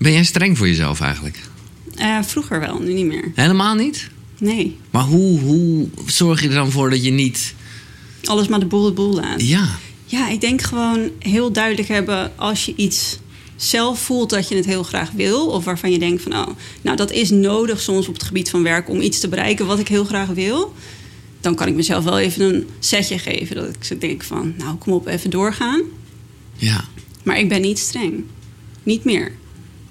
Ben jij streng voor jezelf eigenlijk? Eh, vroeger wel, nu niet meer. Helemaal niet? Nee. Maar hoe, hoe zorg je er dan voor dat je niet... Alles maar de boel het boel laat. Ja, Ja, ik denk gewoon heel duidelijk hebben als je iets zelf voelt dat je het heel graag wil. Of waarvan je denkt van, oh, nou dat is nodig soms op het gebied van werk om iets te bereiken wat ik heel graag wil. Dan kan ik mezelf wel even een setje geven. Dat ik zo denk van, nou kom op, even doorgaan. ja. Maar ik ben niet streng. Niet meer.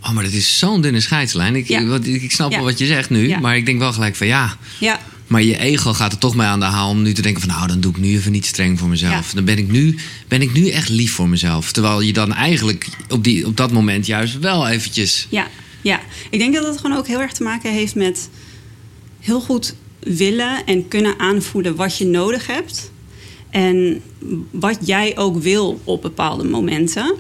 Oh, maar dat is zo'n dunne scheidslijn. Ik, Ja. wat, ik snap Ja. wel wat je zegt nu. Ja. Maar ik denk wel gelijk van ja... Ja, Maar je ego gaat er toch mee aan de haal om nu te denken van... nou, dan doe ik nu even niet streng voor mezelf. Dan ben ik, nu, ben ik nu echt lief voor mezelf. Terwijl je dan eigenlijk op, die, op dat moment juist wel eventjes... Ja, ja. Ik denk dat het gewoon ook heel erg te maken heeft met heel goed willen en kunnen aanvoelen wat je nodig hebt. En wat jij ook wil op bepaalde momenten.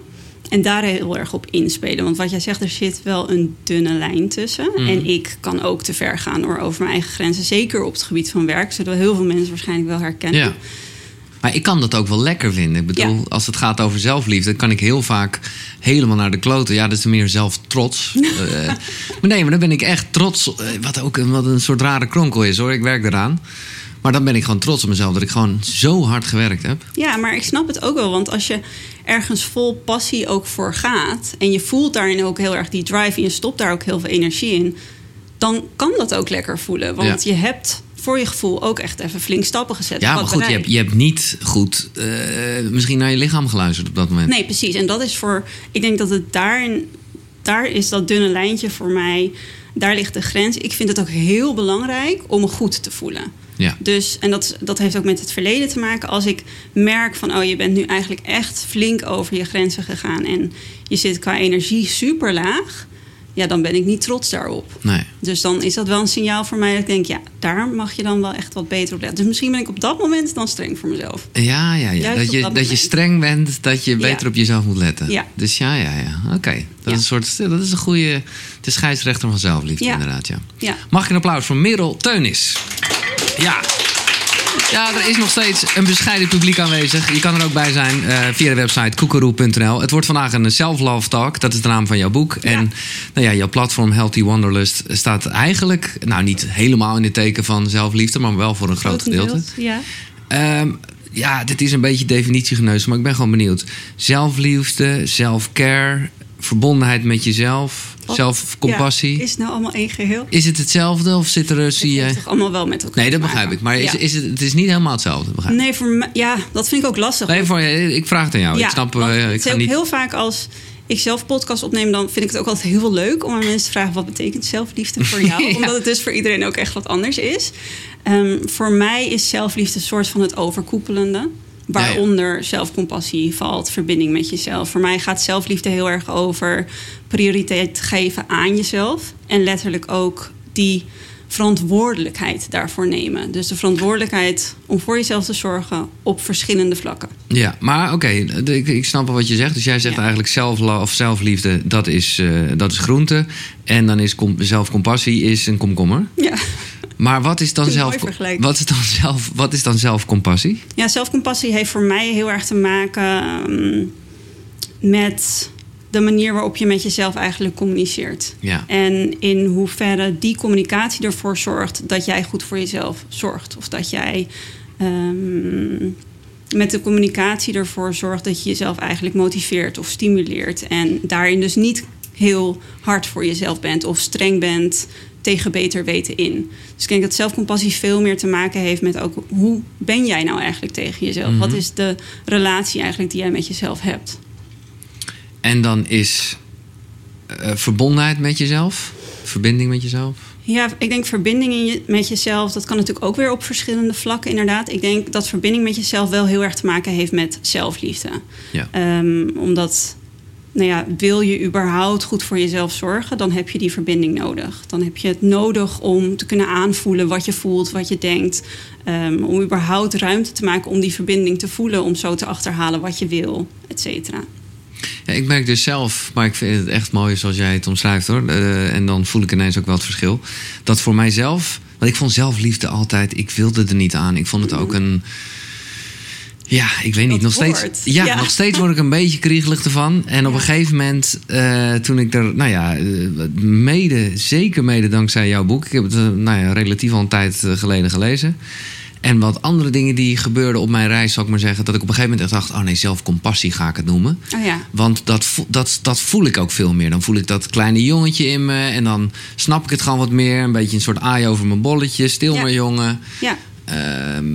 En daar heel erg op inspelen. Want wat jij zegt, er zit wel een dunne lijn tussen. Mhm. En ik kan ook te ver gaan door over mijn eigen grenzen. Zeker op het gebied van werk. Zullen heel veel mensen waarschijnlijk wel herkennen. Ja. Maar ik kan dat ook wel lekker vinden. Ik bedoel, Ja. als het gaat over zelfliefde, kan ik heel vaak helemaal naar de kloten. Ja, dat is meer zelftrots. Eh, maar nee, maar dan ben ik echt trots. eh, Wat ook een, wat een soort rare kronkel is hoor. Ik werk eraan. Maar dan ben ik gewoon trots op mezelf dat ik gewoon zo hard gewerkt heb. Ja, maar ik snap het ook wel. Want als je ergens vol passie ook voor gaat... en je voelt daarin ook heel erg die drive... en je stopt daar ook heel veel energie in... dan kan dat ook lekker voelen. Want je hebt voor je gevoel ook echt even flink stappen gezet. Ja, maar goed, je hebt, je hebt niet goed eh, misschien naar je lichaam geluisterd op dat moment. Nee, precies. En dat is voor... Ik denk dat het daarin... Daar is dat dunne lijntje voor mij... Daar ligt de grens. Ik vind het ook heel belangrijk om me goed te voelen. Ja. Dus, en dat, dat heeft ook met het verleden te maken. Als ik merk van, oh, je bent nu eigenlijk echt flink over je grenzen gegaan... en je zit qua energie super laag... ja, dan ben ik niet trots daarop. Nee. Dus dan is dat wel een signaal voor mij dat ik denk... ja, daar mag je dan wel echt wat beter op letten. Dus misschien ben ik op dat moment dan streng voor mezelf. Ja, ja, ja. Juist Dat je, dat dat je streng bent, dat je beter Ja. op jezelf moet letten. Ja. Dus ja, ja, ja. Oké. Dat, Ja. is een soort, dat is een goede... De scheidsrechter van zelfliefde, Ja. inderdaad, ja. Ja. Mag ik een applaus voor Merel Teunis? Ja. Ja, er is nog steeds een bescheiden publiek aanwezig. Je kan er ook bij zijn eh, via de website koekeroe.nl. Het wordt vandaag een self-love talk. Dat is de naam van jouw boek. En nou ja, jouw platform Healthy Wanderlust staat eigenlijk... nou, niet helemaal in het teken van zelfliefde... maar wel voor een groot gedeelte. Ja. Ehm, ja, dit is een beetje definitiegeneus, maar ik ben gewoon benieuwd. Zelfliefde, self-care, verbondenheid met jezelf, Wat? zelfcompassie. Ja, is het nou allemaal één geheel? Is het hetzelfde of zit er, zie Het je... heeft toch allemaal wel met elkaar Nee, dat begrijp ik. Maar is, Ja. is het, het is niet helemaal hetzelfde, begrijp ik. Nee, voor mij, ja, dat vind ik ook lastig. Nee, voor, ik vraag het aan jou. Ja, ik snap, eh, het ik ga ook niet... heel vaak als ik zelf podcast opneem, dan vind ik het ook altijd heel leuk om aan mensen te vragen wat betekent zelfliefde voor jou. Ja. Omdat het dus voor iedereen ook echt wat anders is. Ehm, voor mij is zelfliefde een soort van het overkoepelende. Waaronder zelfcompassie valt, verbinding met jezelf. Voor mij gaat zelfliefde heel erg over prioriteit geven aan jezelf. En letterlijk ook die verantwoordelijkheid daarvoor nemen. Dus de verantwoordelijkheid om voor jezelf te zorgen op verschillende vlakken. Ja, maar oké, ik, ik snap wel wat je zegt. Dus jij zegt Ja. eigenlijk zelfla of zelfliefde, dat is, eh, dat is groente. En dan is com- zelfcompassie is een komkommer. Ja. Maar wat is dan, zelf, wat is dan, zelf, wat is dan zelfcompassie? Ja, zelfcompassie heeft voor mij heel erg te maken ehm, met de manier waarop je met jezelf eigenlijk communiceert. Ja. En in hoeverre die communicatie ervoor zorgt dat jij goed voor jezelf zorgt. Of dat jij ehm, met de communicatie ervoor zorgt dat je jezelf eigenlijk motiveert of stimuleert. En daarin dus niet heel hard voor jezelf bent of streng bent tegen beter weten in. Dus ik denk dat zelfcompassie veel meer te maken heeft met ook hoe ben jij nou eigenlijk tegen jezelf? Wat is de relatie eigenlijk die jij met jezelf hebt? En dan is eh, verbondenheid met jezelf, verbinding met jezelf. Ja, ik denk verbinding in je, met jezelf, dat kan natuurlijk ook weer op verschillende vlakken, inderdaad. Ik denk dat verbinding met jezelf wel heel erg te maken heeft met zelfliefde. Ja. Ehm, omdat, nou ja, wil je überhaupt goed voor jezelf zorgen, dan heb je die verbinding nodig. Dan heb je het nodig om te kunnen aanvoelen wat je voelt, wat je denkt. Ehm, om überhaupt ruimte te maken om die verbinding te voelen, om zo te achterhalen wat je wil, et cetera. Ja, ik merk dus zelf, maar ik vind het echt mooi zoals jij het omschrijft hoor. Eh, en dan voel ik ineens ook wel het verschil. Dat voor mijzelf, want ik vond zelfliefde altijd, ik wilde er niet aan. Ik vond het ook een. Ja, ik weet niet. Nog steeds, ja, Ja. nog steeds word ik een beetje kriegelig ervan. En op Ja. een gegeven moment, eh, toen ik er, nou ja, eh, mede, zeker mede dankzij jouw boek. Ik heb het, eh, nou ja, relatief al een tijd geleden gelezen. En wat andere dingen die gebeurden op mijn reis, zal ik maar zeggen. Dat ik op een gegeven moment echt dacht, oh nee, zelfcompassie ga ik het noemen. Oh ja. Want dat, dat, dat voel ik ook veel meer. Dan voel ik dat kleine jongetje in me. En dan snap ik het gewoon wat meer. Een beetje een soort aai over mijn bolletje. Stil Ja. maar jongen. ja. Ehm,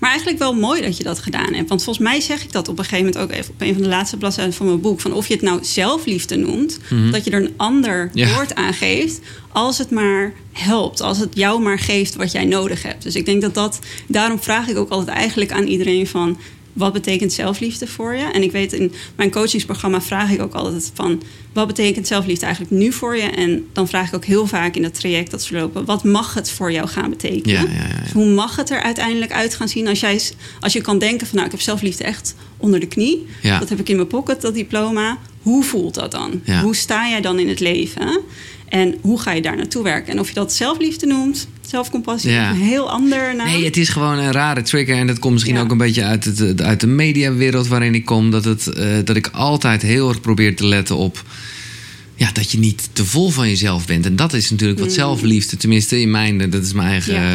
Maar eigenlijk wel mooi dat je dat gedaan hebt. Want volgens mij zeg ik dat op een gegeven moment ook even op een van de laatste bladzijden van mijn boek. Van of je het nou zelfliefde noemt, dat je er een ander Mhm. Ja. woord aan geeft. Als het maar helpt. Als het jou maar geeft wat jij nodig hebt. Dus ik denk dat dat. Daarom vraag ik ook altijd eigenlijk aan iedereen van. Wat betekent zelfliefde voor je? En ik weet in mijn coachingsprogramma vraag ik ook altijd van... wat betekent zelfliefde eigenlijk nu voor je? En dan vraag ik ook heel vaak in dat traject dat ze lopen... wat mag het voor jou gaan betekenen? Ja, ja, ja, ja. Dus hoe mag het er uiteindelijk uit gaan zien als, jij, als je kan denken van... nou, ik heb zelfliefde echt onder de knie. Dat heb ik in mijn pocket, dat diploma. Hoe voelt dat dan? Hoe sta jij dan in het leven? En hoe ga je daar naartoe werken? En of je dat zelfliefde noemt, zelfcompassie... Ja. een heel ander naam. Nee, het is gewoon een rare trigger. En dat komt misschien Ja. ook een beetje uit, het, uit de mediawereld waarin ik kom. Dat, het, eh, dat ik altijd heel erg probeer te letten op. Ja, dat je niet te vol van jezelf bent. En dat is natuurlijk wat zelfliefde, tenminste in mijn, dat is mijn eigen Mm. Ja.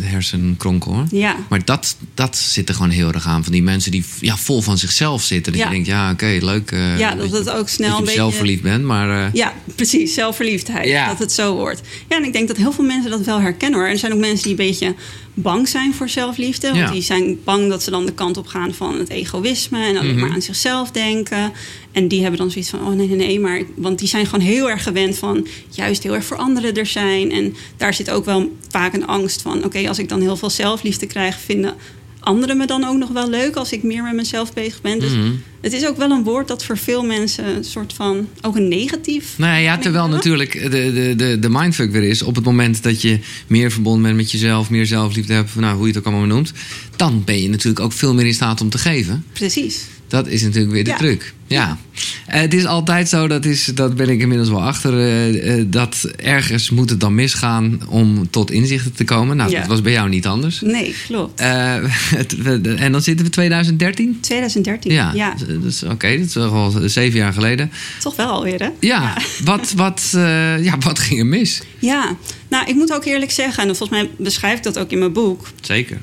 eh, hersenkronkel hoor. Ja. Maar dat, dat zit er gewoon heel erg aan. Van die mensen die ja, vol van zichzelf zitten. Dat Ja. je denkt, ja, oké, leuk. eh, Ja, dat het ook snel dat je een op beetje- zelf verliefd bent. Maar eh, Ja, precies. Zelfverliefdheid. Ja. Dat het zo wordt. Ja, en ik denk dat heel veel mensen dat wel herkennen hoor. Er zijn ook mensen die een beetje bang zijn voor zelfliefde. Want Ja. die zijn bang dat ze dan de kant op gaan van het egoïsme. En alleen Mhm. maar aan zichzelf denken. En die hebben dan zoiets van, oh nee, nee, nee. Maar, want die zijn gewoon heel erg gewend van juist heel erg voor anderen er zijn. En daar zit ook wel vaak een angst van, oké, als ik dan heel veel zelfliefde krijg, vinden anderen me dan ook nog wel leuk als ik meer met mezelf bezig ben. Dus Mhm. het is ook wel een woord dat voor veel mensen een soort van ook een negatief. Nou ja, terwijl natuurlijk de, de, de, de mindfuck weer is... op het moment dat je meer verbonden bent met jezelf... meer zelfliefde hebt, nou, hoe je het ook allemaal noemt... dan ben je natuurlijk ook veel meer in staat om te geven. Precies. Dat is natuurlijk weer de Ja. truc. Ja. Eh, het is altijd zo, dat, is, dat ben ik inmiddels wel achter... eh, eh, dat ergens moet het dan misgaan om tot inzichten te komen. Nou, Ja. dat was bij jou niet anders. Nee, klopt. Het- we- en dan zitten we 2013? 2013. Ja, Ja, dat is oké. dat is al zeven jaar geleden. toch wel alweer, hè? Ja, Wat, wat, eh, ja, wat ging er mis? Ja, nou, ik moet ook eerlijk zeggen, en volgens mij beschrijf ik dat ook in mijn boek, Zeker.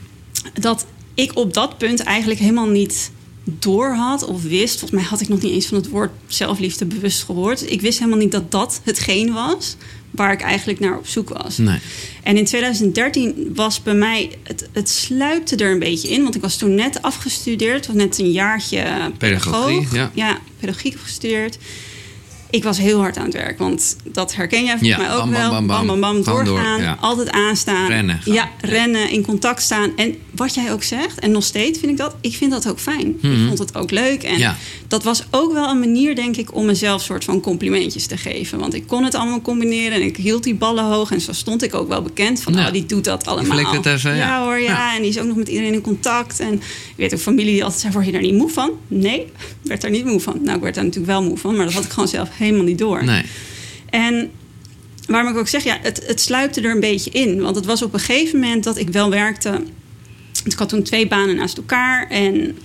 dat ik op dat punt eigenlijk helemaal niet door had of wist. Volgens mij had ik nog niet eens van het woord zelfliefde bewust gehoord. Ik wist helemaal niet dat dat hetgeen was waar ik eigenlijk naar op zoek was. Nee. En in 2013 was bij mij, het, het sluipte er een beetje in. Want ik was toen net afgestudeerd, was net een jaartje Pedagogie, pedagoog. ja. pedagogiek gestudeerd. Ik was heel hard aan het werk, want dat herken jij volgens Ja, mij ook bam, wel. bam, bam. bam, bam, Gewoon door, doorgaan, ja. altijd aanstaan. Rennen, gaan. Ja, rennen, in contact staan. En wat jij ook zegt, en nog steeds vind ik dat, ik vind dat ook fijn. Ik vond het ook leuk. En Mhm. Ja. dat was ook wel een manier, denk ik, om mezelf soort van complimentjes te geven. Want ik kon het allemaal combineren en ik hield die ballen hoog. En zo stond ik ook wel bekend van, oh, die doet dat allemaal. flikt het even, ja. hoor, ja. Ja. En die is ook nog met iedereen in contact. En ik weet ook familie die altijd zei, word je daar niet moe van? Nee, ik werd daar niet moe van. Nou, ik werd daar natuurlijk wel moe van, maar dat had ik gewoon zelf helemaal niet door. Nee. En waarom ik ook zeg, ja, het, het sluipte er een beetje in. Want het was op een gegeven moment dat ik wel werkte. Ik had toen twee banen naast elkaar. En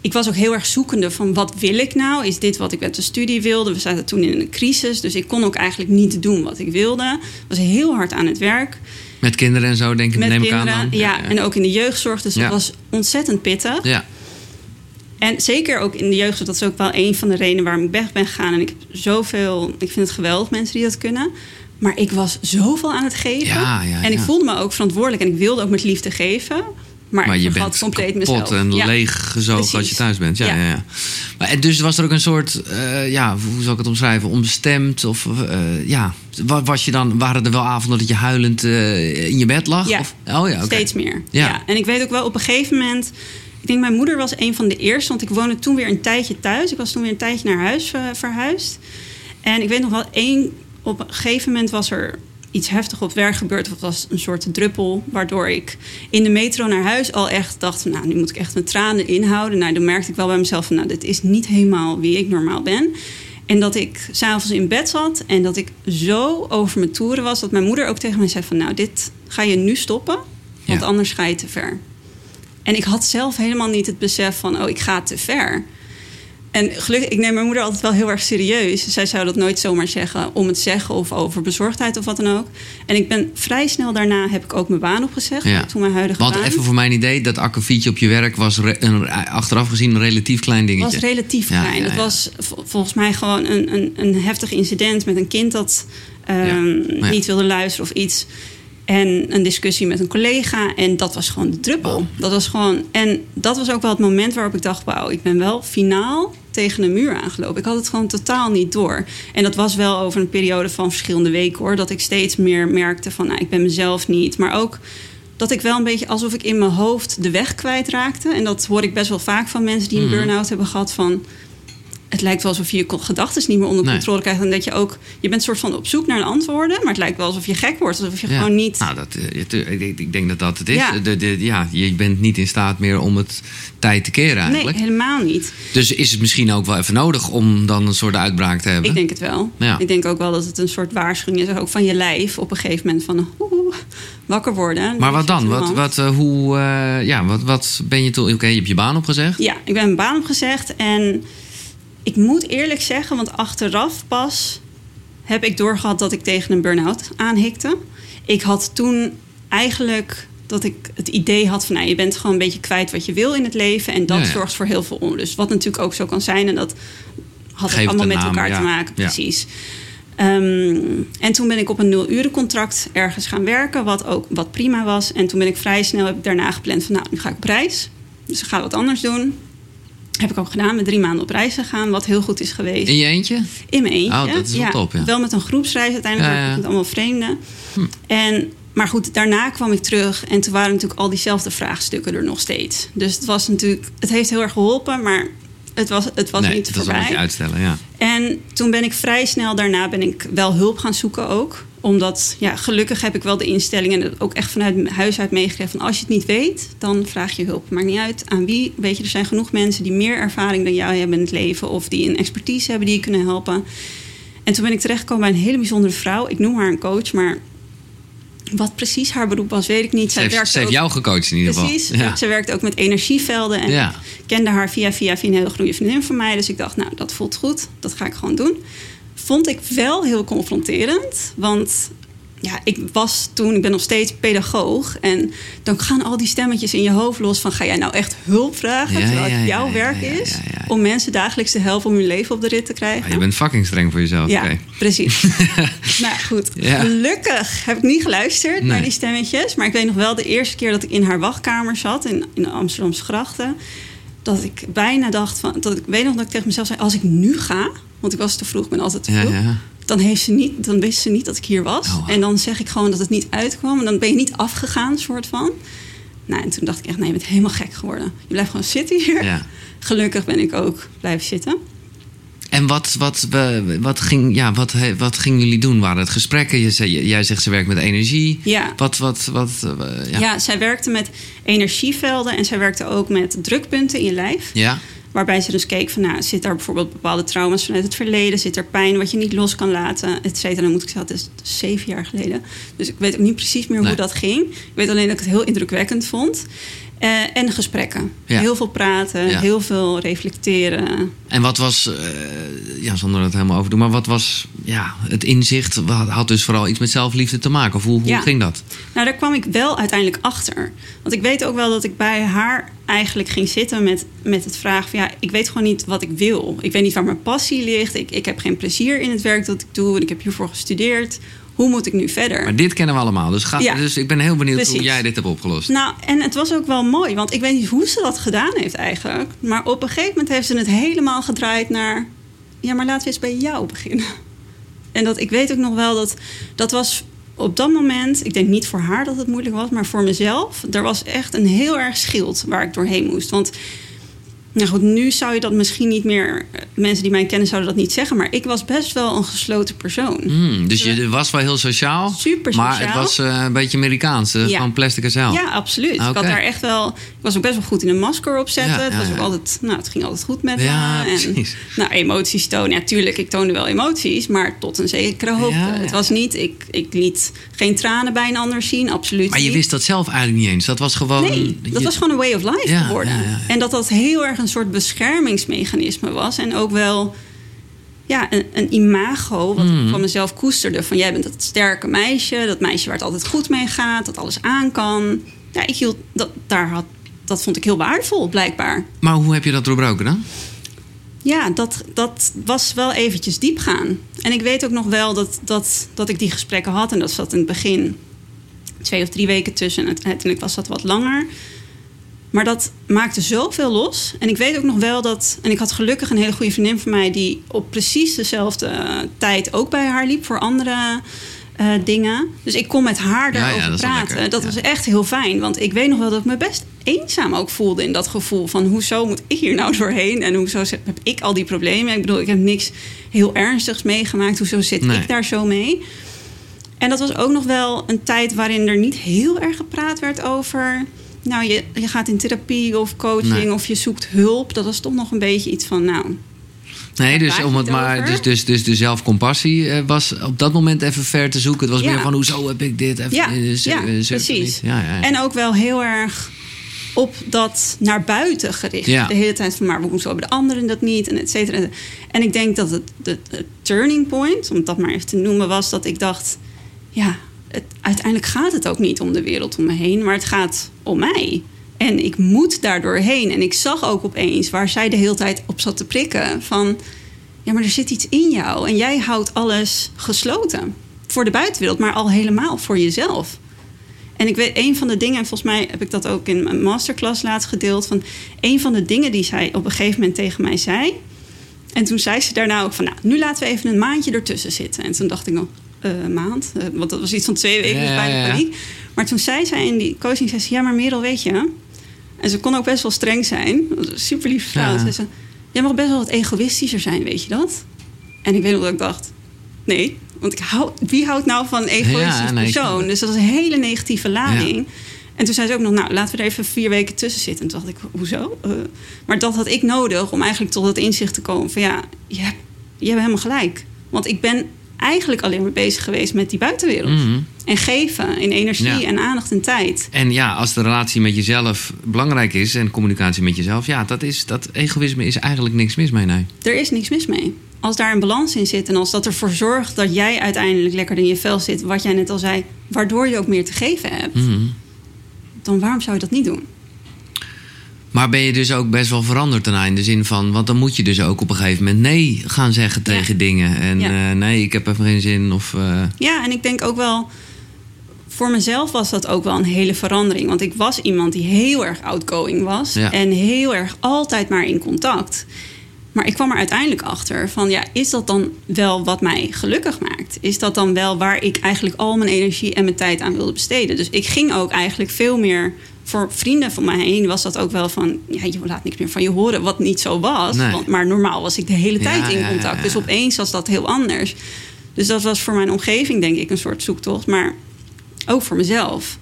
ik was ook heel erg zoekende van wat wil ik nou? Is dit wat ik met de studie wilde? We zaten toen in een crisis. Dus ik kon ook eigenlijk niet doen wat ik wilde. Ik was heel hard aan het werk. Met kinderen en zo, denk ik, Met neem ik kinderen. aan dan. ja, en ook in de jeugdzorg. Dus Ja. dat was ontzettend pittig. Ja, En zeker ook in de jeugdzorg, dat is ook wel een van de redenen waarom ik weg ben gegaan. En ik heb zoveel, ik vind het geweldig mensen die dat kunnen. Maar ik was zoveel aan het geven. Ja, ja, en ik voelde me ook verantwoordelijk. En ik wilde ook met liefde geven. Maar, je bent compleet kapot en Ja. leeg gezogen als je thuis bent. Ja, ja. Ja. Ja, Maar, dus was er ook een soort, eh, ja, hoe zal ik het omschrijven, onbestemd? Of eh, ja, Wa- was je dan, waren er wel avonden dat je huilend eh, in je bed lag? Ja. Of, oh ja. Steeds meer. Ja. En ik weet ook wel op een gegeven moment. Ik denk, mijn moeder was een van de eerste. Want ik woonde toen weer een tijdje thuis. Ik was toen weer een tijdje naar huis verhuisd. En ik weet nog wel één. Op een gegeven moment was er iets heftig op werk gebeurd. Of was een soort druppel. Waardoor ik in de metro naar huis al echt dacht. van, Nou, nu moet ik echt mijn tranen inhouden. Nou, dan merkte ik wel bij mezelf van. Nou, dit is niet helemaal wie ik normaal ben. En dat ik s'avonds in bed zat en dat ik zo over mijn toeren was... dat mijn moeder ook tegen mij zei van... nou, dit ga je nu stoppen, want Ja. anders ga je te ver. En ik had zelf helemaal niet het besef van, oh, ik ga te ver. En gelukkig, ik neem mijn moeder altijd wel heel erg serieus. Zij zou dat nooit zomaar zeggen om het zeggen of over bezorgdheid of wat dan ook. En ik ben vrij snel daarna heb ik ook mijn baan opgezegd. Ja. Toen mijn huidige Want baan. even voor mijn idee, dat akkefietje op je werk was een, achteraf gezien een relatief klein dingetje. was relatief Ja, klein. ja, ja. was vol- volgens mij gewoon een, een, een heftig incident met een kind dat ehm, niet wilde luisteren of iets. En een discussie met een collega. En dat was gewoon de druppel. Dat was gewoon. En dat was ook wel het moment waarop ik dacht: wauw, ik ben wel finaal tegen een muur aangelopen. Ik had het gewoon totaal niet door. En dat was wel over een periode van verschillende weken hoor. Dat ik steeds meer merkte van nou, ik ben mezelf niet. Maar ook dat ik wel een beetje alsof ik in mijn hoofd de weg kwijtraakte. En dat hoor ik best wel vaak van mensen die een Mhm. burn-out hebben gehad. Van het lijkt wel alsof je je gedachten niet meer onder Nee. controle krijgt. En dat je ook, je bent soort van op zoek naar de antwoorden. Maar het lijkt wel alsof je gek wordt. Alsof je Ja. gewoon niet. Nou, dat, eh, ik, denk dat dat het is. Ja. De, de, ja, je bent niet in staat meer om het tijd te keren nee, eigenlijk. helemaal niet. Dus is het misschien ook wel even nodig om dan een soort uitbraak te hebben? Ik denk het wel. Ja. Ik denk ook wel dat het een soort waarschuwing is, ook van je lijf op een gegeven moment van oeh, wakker worden. maar wat dan? Wat Wat, wat, eh, hoe, eh, ja, wat, wat ben je toen? Oké, je hebt je baan opgezegd. Ja, ik ben mijn baan opgezegd en ik moet eerlijk zeggen, want achteraf pas heb ik doorgehad dat ik tegen een burn-out aanhikte. Ik had toen eigenlijk dat ik het idee had van nou, je bent gewoon een beetje kwijt wat je wil in het leven en dat Ja, ja. zorgt voor heel veel onrust. Wat natuurlijk ook zo kan zijn en dat had Geef ook het allemaal met naam, elkaar ja. te maken, precies. Ehm, en toen ben ik op een nul-urencontract ergens gaan werken, wat ook wat prima was. En toen ben ik vrij snel heb ik daarna gepland van nou, nu ga ik op reis. Dus ik ga wat anders doen. Heb ik ook gedaan, met drie maanden op reis gegaan, wat heel goed is geweest. In je eentje? In mijn eentje. Oh, dat is wel top, ja. Wel met een groepsreis uiteindelijk, Ja, ja. met allemaal vreemden. Hm. En, maar goed, daarna kwam ik terug en toen waren natuurlijk al diezelfde vraagstukken er nog steeds. Dus het was natuurlijk, het heeft heel erg geholpen, maar het was, het was nee, niet was een voorbij. beetje uitstellen, ja. En toen ben ik vrij snel daarna ben ik wel hulp gaan zoeken ook. Omdat, ja, gelukkig heb ik wel de instelling en ook echt vanuit huis uit meegegeven. Van als je het niet weet, dan vraag je hulp. Maakt niet uit aan wie. Weet je, er zijn genoeg mensen die meer ervaring dan jou hebben in het leven. Of die een expertise hebben die je kunnen helpen. En toen ben ik terechtgekomen bij een hele bijzondere vrouw. Ik noem haar een coach, maar wat precies haar beroep was, weet ik niet. Ze Zij heeft, werkte ze heeft ook- jou gecoacht in ieder geval. Precies. Ja. Ze werkt ook met energievelden. En Ja. ik kende haar via, via, via een hele goede vriendin van mij. Dus ik dacht, nou, dat voelt goed. Dat ga ik gewoon doen. Vond ik wel heel confronterend. Want ja, ik was toen, ik ben nog steeds pedagoog. En dan gaan al die stemmetjes in je hoofd los van... ga jij nou echt hulp vragen, Ja, terwijl het ja, jouw ja, werk is... om mensen dagelijks te helpen om hun leven op de rit te krijgen. Ah, je bent fucking streng voor jezelf. Ja, precies. nou goed, gelukkig heb ik niet geluisterd Nee. naar die stemmetjes. Maar ik weet nog wel de eerste keer dat ik in haar wachtkamer zat in, in Amsterdamse grachten. Dat ik bijna dacht van. Dat ik weet nog dat ik tegen mezelf zei: als ik nu ga, want ik was te vroeg, ben altijd te vroeg. ja. Dan, heeft ze niet, dan wist ze niet dat ik hier was. Oh, wow. En dan zeg ik gewoon dat het niet uitkwam. En dan ben je niet afgegaan, soort van. Nou, en toen dacht ik echt, nee, je bent helemaal gek geworden. Je blijft gewoon zitten hier. Ja. Gelukkig ben ik ook blijven zitten. En wat, wat, wat, ging, ja, wat, wat gingen jullie doen? Waren het gesprekken? Je zei, jij zegt ze werkt met energie. Ja. Wat, wat, wat, eh, ja. Ja. zij werkte met energievelden en zij werkte ook met drukpunten in je lijf. Ja? Waarbij ze dus keek van, nou, zit daar bijvoorbeeld bepaalde trauma's vanuit het verleden? Zit er pijn wat je niet los kan laten? Et cetera. Dan moet ik zeggen, het is zeven jaar geleden. Dus ik weet ook niet precies meer Nee. hoe dat ging. Ik weet alleen dat ik het heel indrukwekkend vond. Eh, en gesprekken. Ja. Heel veel praten, Ja. heel veel reflecteren. En wat was, eh, ja, zonder het helemaal over te doen, maar wat was ja, het inzicht? Wat Had dus vooral iets met zelfliefde te maken? Of hoe, hoe ging dat? Nou, daar kwam ik wel uiteindelijk achter. Want ik weet ook wel dat ik bij haar eigenlijk ging zitten met, met het vragen van... ja, ik weet gewoon niet wat ik wil. Ik weet niet waar mijn passie ligt. Ik, ik heb geen plezier in het werk dat ik doe. En ik heb hiervoor gestudeerd. Hoe moet ik nu verder? Maar dit kennen we allemaal. Dus, ga, Ja. dus ik ben heel benieuwd hoe jij dit hebt opgelost. Nou, en het was ook wel mooi, want ik weet niet hoe ze dat gedaan heeft eigenlijk. Maar op een gegeven moment heeft ze het helemaal gedraaid naar... ja, maar laten we eens bij jou beginnen. En dat, ik weet ook nog wel dat dat was op dat moment... ik denk niet voor haar dat het moeilijk was, maar voor mezelf... er was echt een heel erg schild waar ik doorheen moest. Want Nou goed, nu zou je dat misschien niet meer... eh, Mensen die mij kennen zouden dat niet zeggen... maar ik was best wel een gesloten persoon. Hmm, dus je was wel heel sociaal. Super Maar sociaal. het was eh, een beetje Amerikaans. eh, Ja. Van plastic en zeil. Ja, absoluut. Ik had daar echt wel... Ik was ook best wel goed in een masker opzetten. Ja, het, ja, was ook altijd, nou, het ging altijd goed met me. En, nou, emoties tonen. Ja, tuurlijk, ik toonde wel emoties. Maar tot een zekere hoogte. Het was niet... Ik, ik liet geen tranen bij een ander zien. Absoluut Maar je niet. wist dat zelf eigenlijk niet eens. Dat was gewoon... Nee, dat je- was gewoon een way of life geworden. ja, ja, ja. En dat dat heel erg een soort beschermingsmechanisme was. En ook wel ja, een, een imago wat ik van mezelf koesterde. Van jij bent dat sterke meisje, dat meisje waar het altijd goed mee gaat, dat alles aan kan. Ja, ik hield dat, daar had, dat vond ik heel waardevol, blijkbaar. Maar hoe heb je dat doorbroken dan? Ja, dat, dat was wel eventjes diep gaan. En ik weet ook nog wel dat, dat, dat ik die gesprekken had. En dat zat in het begin twee of drie weken tussen. En uiteindelijk was dat wat langer. Maar dat maakte zoveel los. En ik weet ook nog wel dat... En ik had gelukkig een hele goede vriendin van mij... die op precies dezelfde eh, tijd ook bij haar liep... voor andere eh, dingen. Dus ik kon met haar Ja, ja, daarover dat praten. dat ja. was echt heel fijn. Want ik weet nog wel dat ik me best eenzaam ook voelde... in dat gevoel van hoezo moet ik hier nou doorheen... en hoezo heb ik al die problemen. Ik bedoel, ik heb niks heel ernstigs meegemaakt. Hoezo zit Nee. ik daar zo mee? En dat was ook nog wel een tijd waarin er niet heel erg gepraat werd over. Nou, je, je gaat in therapie of coaching Nee. of je zoekt hulp. Dat was toch nog een beetje iets van, nou, Nee, dus om het maar. Dus, dus, dus de zelfcompassie eh, was op dat moment even ver te zoeken. Het was Ja. meer van hoezo heb ik dit? Even, Ja, eh, ja, eh, precies. Ja, ja, ja. En ook wel heel erg op dat naar buiten gericht. De hele tijd van, maar hoezo hebben de anderen dat niet? En et cetera. En ik denk dat het, het, het turning point, om dat maar even te noemen, was dat ik dacht... ja, het, uiteindelijk gaat het ook niet om de wereld om me heen... maar het gaat om mij. En ik moet daardoor heen. En ik zag ook opeens waar zij de hele tijd op zat te prikken... van, ja, maar er zit iets in jou... en jij houdt alles gesloten. Voor de buitenwereld, maar al helemaal voor jezelf. En ik weet, een van de dingen, en volgens mij heb ik dat ook in mijn masterclass laatst gedeeld, van een van de dingen die zij op een gegeven moment tegen mij zei. En toen zei ze daarna ook van, nou, nu laten we even een maandje ertussen zitten. En toen dacht ik nog, eh, maand? Eh, want dat was iets van twee weken, Ja, dus bijna paniek. Maar toen zei zij in die coaching, zei ze, ja, maar Merel, weet je... En ze kon ook best wel streng zijn. Dat super lieve vrouw. Ja. Zei ze, jij mag best wel wat egoïstischer zijn, weet je dat? En ik weet nog dat ik dacht, nee. Want ik hou, wie houdt nou van een egoïstisch nee, persoon? Dus dat was een hele negatieve lading. En toen zei ze ook nog, nou, laten we er even vier weken tussen zitten. En toen dacht ik, hoezo? Eh, maar dat had ik nodig om eigenlijk tot het inzicht te komen van... ja, je hebt, je hebt helemaal gelijk. Want ik ben eigenlijk alleen maar bezig geweest met die buitenwereld. Mhm. En geven in energie Ja. en aandacht en tijd. En ja, als de relatie met jezelf belangrijk is en communicatie met jezelf, ja, dat, is, dat egoïsme is eigenlijk niks mis mee. Nee. Er is niks mis mee. Als daar een balans in zit en als dat ervoor zorgt dat jij uiteindelijk lekker in je vel zit, wat jij net al zei, waardoor je ook meer te geven hebt, Mhm. dan waarom zou je dat niet doen? Maar ben je dus ook best wel veranderd daarna in de zin van, want dan moet je dus ook op een gegeven moment nee gaan zeggen Ja. tegen dingen. En Ja. eh, nee, ik heb even geen zin. Of, eh, Ja, en ik denk ook wel. Voor mezelf was dat ook wel een hele verandering. Want ik was iemand die heel erg outgoing was. Ja. En heel erg altijd maar in contact. Maar ik kwam er uiteindelijk achter van... ja, is dat dan wel wat mij gelukkig maakt? Is dat dan wel waar ik eigenlijk al mijn energie en mijn tijd aan wilde besteden? Dus ik ging ook eigenlijk veel meer... voor vrienden van mij heen was dat ook wel van... ja, je laat niks meer van je horen, wat niet zo was. Nee. Want, maar normaal was ik de hele tijd in ja, contact. ja. Dus opeens was dat heel anders. Dus dat was voor mijn omgeving denk ik een soort zoektocht. Maar ook voor mezelf.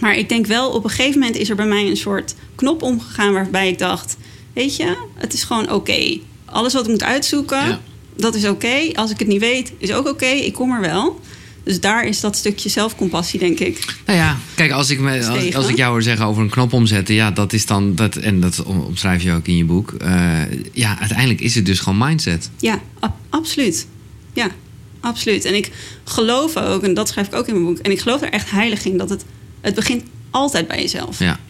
Maar ik denk wel, op een gegeven moment is er bij mij een soort knop omgegaan waarbij ik dacht: Weet je, het is gewoon oké. Alles wat ik moet uitzoeken, dat is oké. Als ik het niet weet, is ook oké. Ik kom er wel. Dus daar is dat stukje zelfcompassie, denk ik. Nou ja, kijk, als ik, me, als, ik jou hoor zeggen over een knop omzetten, ja, dat is dan, dat, en dat om- omschrijf je ook in je boek. eh, ja, uiteindelijk is het dus gewoon mindset. Ja, ab- absoluut. Ja, absoluut. En ik geloof ook, en dat schrijf ik ook in mijn boek, en ik geloof er echt heilig in dat het, het begint altijd bij jezelf. Ja.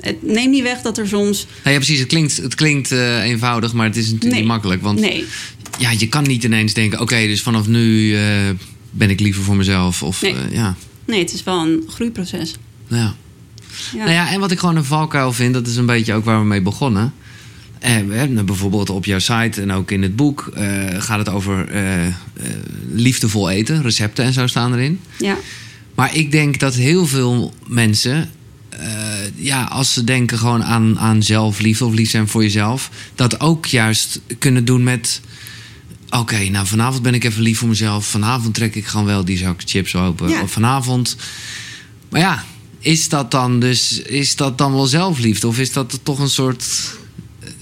Het neemt niet weg dat er soms. Nou ja, precies. Het klinkt, het klinkt eh, eenvoudig, maar het is natuurlijk Nee. niet makkelijk. Want Nee, ja, je kan niet ineens denken: oké, dus vanaf nu eh, ben ik liever voor mezelf. Of Nee. eh, ja. nee, het is wel een groeiproces. ja. Ja. Nou ja, en wat ik gewoon een valkuil vind, dat is een beetje ook waar we mee begonnen. Eh, bijvoorbeeld op jouw site en ook in het boek eh, gaat het over eh, eh, liefdevol eten, recepten en zo staan erin. ja. Maar ik denk dat heel veel mensen, eh, ja, als ze denken gewoon aan, aan zelfliefde of lief zijn voor jezelf, dat ook juist kunnen doen met. Oké, nou vanavond ben ik even lief voor mezelf. Vanavond trek ik gewoon wel die zak chips open. Ja. Of vanavond. Maar ja, is dat dan dus is dat dan wel zelfliefde? Of is dat toch een soort.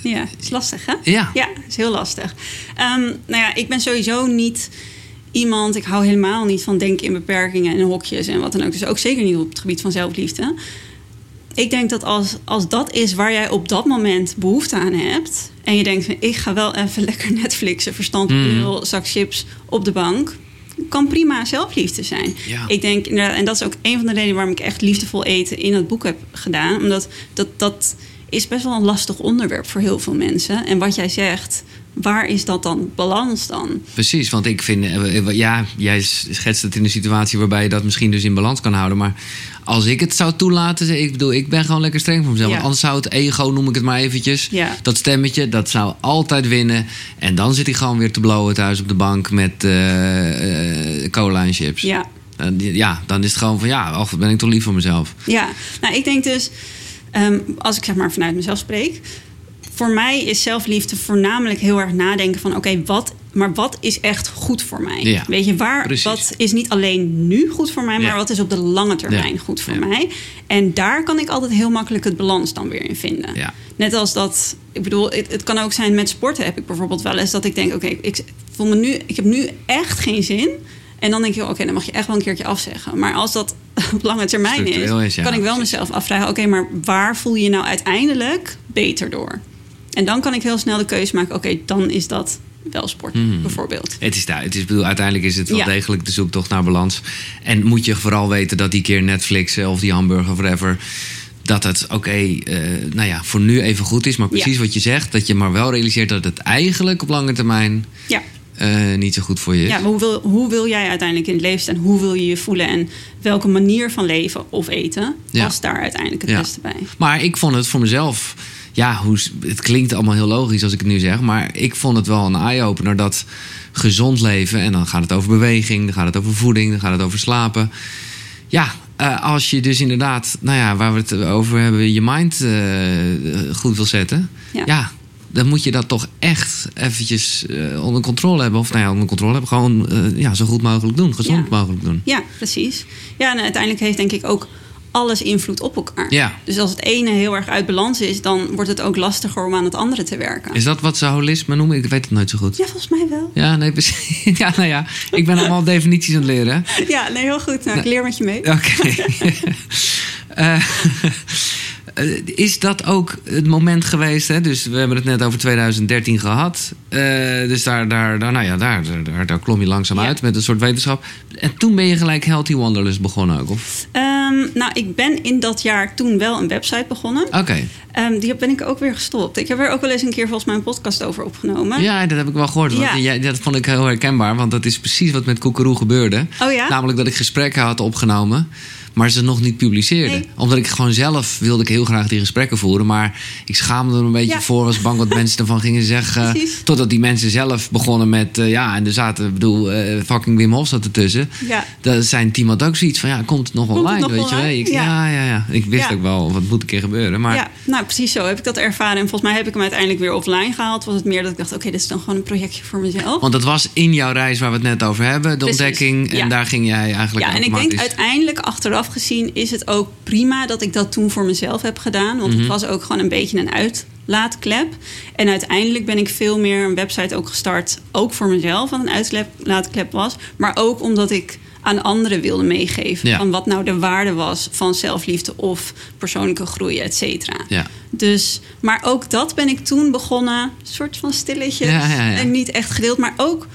Ja, is lastig hè? Ja. Ja, is heel lastig. Ehm, nou ja, ik ben sowieso niet iemand, ik hou helemaal niet van denken in beperkingen en hokjes en wat dan ook. Dus ook zeker niet op het gebied van zelfliefde. Ik denk dat als, als dat is waar jij op dat moment behoefte aan hebt... en je denkt van ik ga wel even lekker Netflixen, verstand op Mm. zak chips op de bank... kan prima zelfliefde zijn. Ja. Ik denk, inderdaad, en dat is ook een van de redenen waarom ik echt liefdevol eten in het boek heb gedaan. Omdat dat, dat is best wel een lastig onderwerp voor heel veel mensen. En wat jij zegt, waar is dat dan balans dan? Precies, want ik vind, eh, ja, jij schetst het in een situatie waarbij je dat misschien dus in balans kan houden. Maar als ik het zou toelaten, ik bedoel, ik ben gewoon lekker streng voor mezelf. Ja. Want anders zou het ego, noem ik het maar eventjes, Ja. dat stemmetje, dat zou altijd winnen. En dan zit hij gewoon weer te blowen thuis op de bank met eh, cola en chips. Ja, ja, dan is het gewoon van, ja, wat ben ik toch lief voor mezelf. Ja, nou ik denk dus, ehm, als ik zeg maar vanuit mezelf spreek, voor mij is zelfliefde voornamelijk heel erg nadenken van oké, wat, maar wat is echt goed voor mij? Ja, Weet je, waar, precies. wat is niet alleen nu goed voor mij, maar Ja. wat is op de lange termijn Ja, goed voor mij? En daar kan ik altijd heel makkelijk het balans dan weer in vinden. Net als dat, ik bedoel, het, het kan ook zijn met sporten heb ik bijvoorbeeld wel eens dat ik denk, oké, ik voel me nu, ik heb nu echt geen zin. En dan denk je, oké, dan mag je echt wel een keertje afzeggen. Maar als dat op lange termijn is, Structureel is, ja, kan ik wel mezelf afvragen, oké, maar waar voel je je nou uiteindelijk beter door? En dan kan ik heel snel de keuze maken, oké, dan is dat wel sport, Mhm. bijvoorbeeld. Het is daar. Het is, bedoel, uiteindelijk is het wel Ja. degelijk de zoektocht naar balans. En moet je vooral weten dat die keer Netflix eh, of die hamburger of whatever. Dat het oké, eh, nou ja, voor nu even goed is. Maar precies Ja. wat je zegt. Dat je maar wel realiseert dat het eigenlijk op lange termijn Ja, eh, niet zo goed voor je is. ja maar hoe wil, hoe wil jij uiteindelijk in het leven staan? Hoe wil je je voelen? En welke manier van leven of eten Ja. past daar uiteindelijk het Ja. beste bij? Maar ik vond het voor mezelf. Ja, hoe, het klinkt allemaal heel logisch als ik het nu zeg. Maar ik vond het wel een eye-opener dat gezond leven. En dan gaat het over beweging, dan gaat het over voeding, dan gaat het over slapen. Ja, eh, als je dus inderdaad, nou ja, waar we het over hebben, je mind eh, goed wil zetten. Ja. Ja. Dan moet je dat toch echt eventjes eh, onder controle hebben. Of nou ja, onder controle hebben. Gewoon eh, ja, zo goed mogelijk doen. Gezond Ja. mogelijk doen. Ja, precies. Ja, en uiteindelijk heeft denk ik ook alles invloed op elkaar. Ja. Dus als het ene heel erg uit balans is, dan wordt het ook lastiger om aan het andere te werken. Is dat wat ze holisme noemen? Ik weet het nooit zo goed. Ja, volgens mij wel. Ja, nee, precies. Ja, nou ja, ik ben allemaal definities aan het leren. Ja, nee, heel goed. Nou, ik leer met je mee. Oké. Eh, eh, is dat ook het moment geweest? Hè? Dus we hebben het net over 2013 gehad. Eh, dus daar, daar, daar, nou ja, daar, daar, daar klom je langzaam Ja. uit met een soort wetenschap. En toen ben je gelijk Healthy Wanderlust begonnen ook? Of? Ehm, nou, ik ben in dat jaar toen wel een website begonnen. Oké. Ehm, die ben ik ook weer gestopt. Ik heb er ook wel eens een keer volgens mij een podcast over opgenomen. Ja, dat heb ik wel gehoord. Want Ja. jij- dat vond ik heel herkenbaar. Want dat is precies wat met Koekeroe gebeurde. Oh ja? Namelijk dat ik gesprekken had opgenomen, maar ze nog niet publiceerde. Nee. Omdat ik gewoon zelf wilde ik heel graag die gesprekken voeren. Maar ik schaamde er een beetje Ja. voor. Was bang wat mensen ervan gingen zeggen. Precies. Totdat die mensen zelf begonnen met... eh, ja, en er zaten, ik bedoel, eh, fucking Wim Hof zat ertussen. Ja. Dat zijn team had ook zoiets van, ja, komt het nog Komt het online, nog weet je wel? Ja. ja. ja, ja, Ik wist Ja. ook wel, wat moet een keer gebeuren. Maar Ja, nou precies zo heb ik dat ervaren. En volgens mij heb ik hem uiteindelijk weer offline gehaald. Was het meer dat ik dacht, oké, dit is dan gewoon een projectje voor mezelf. Want dat was in jouw reis waar we het net over hebben, de Precies, ontdekking. En daar ging jij eigenlijk Ja, en ik denk uiteindelijk achteraf gezien is het ook prima dat ik dat toen voor mezelf heb gedaan. Want Mhm. het was ook gewoon een beetje een uitlaatklep. En uiteindelijk ben ik veel meer een website ook gestart. Ook voor mezelf, wat een uitlaatklep was. Maar ook omdat ik aan anderen wilde meegeven. Ja. Van wat nou de waarde was van zelfliefde of persoonlijke groei, et cetera. Ja. Dus, maar ook dat ben ik toen begonnen, een soort van stilletje. Ja, ja, ja. En niet echt gedeeld, maar ook.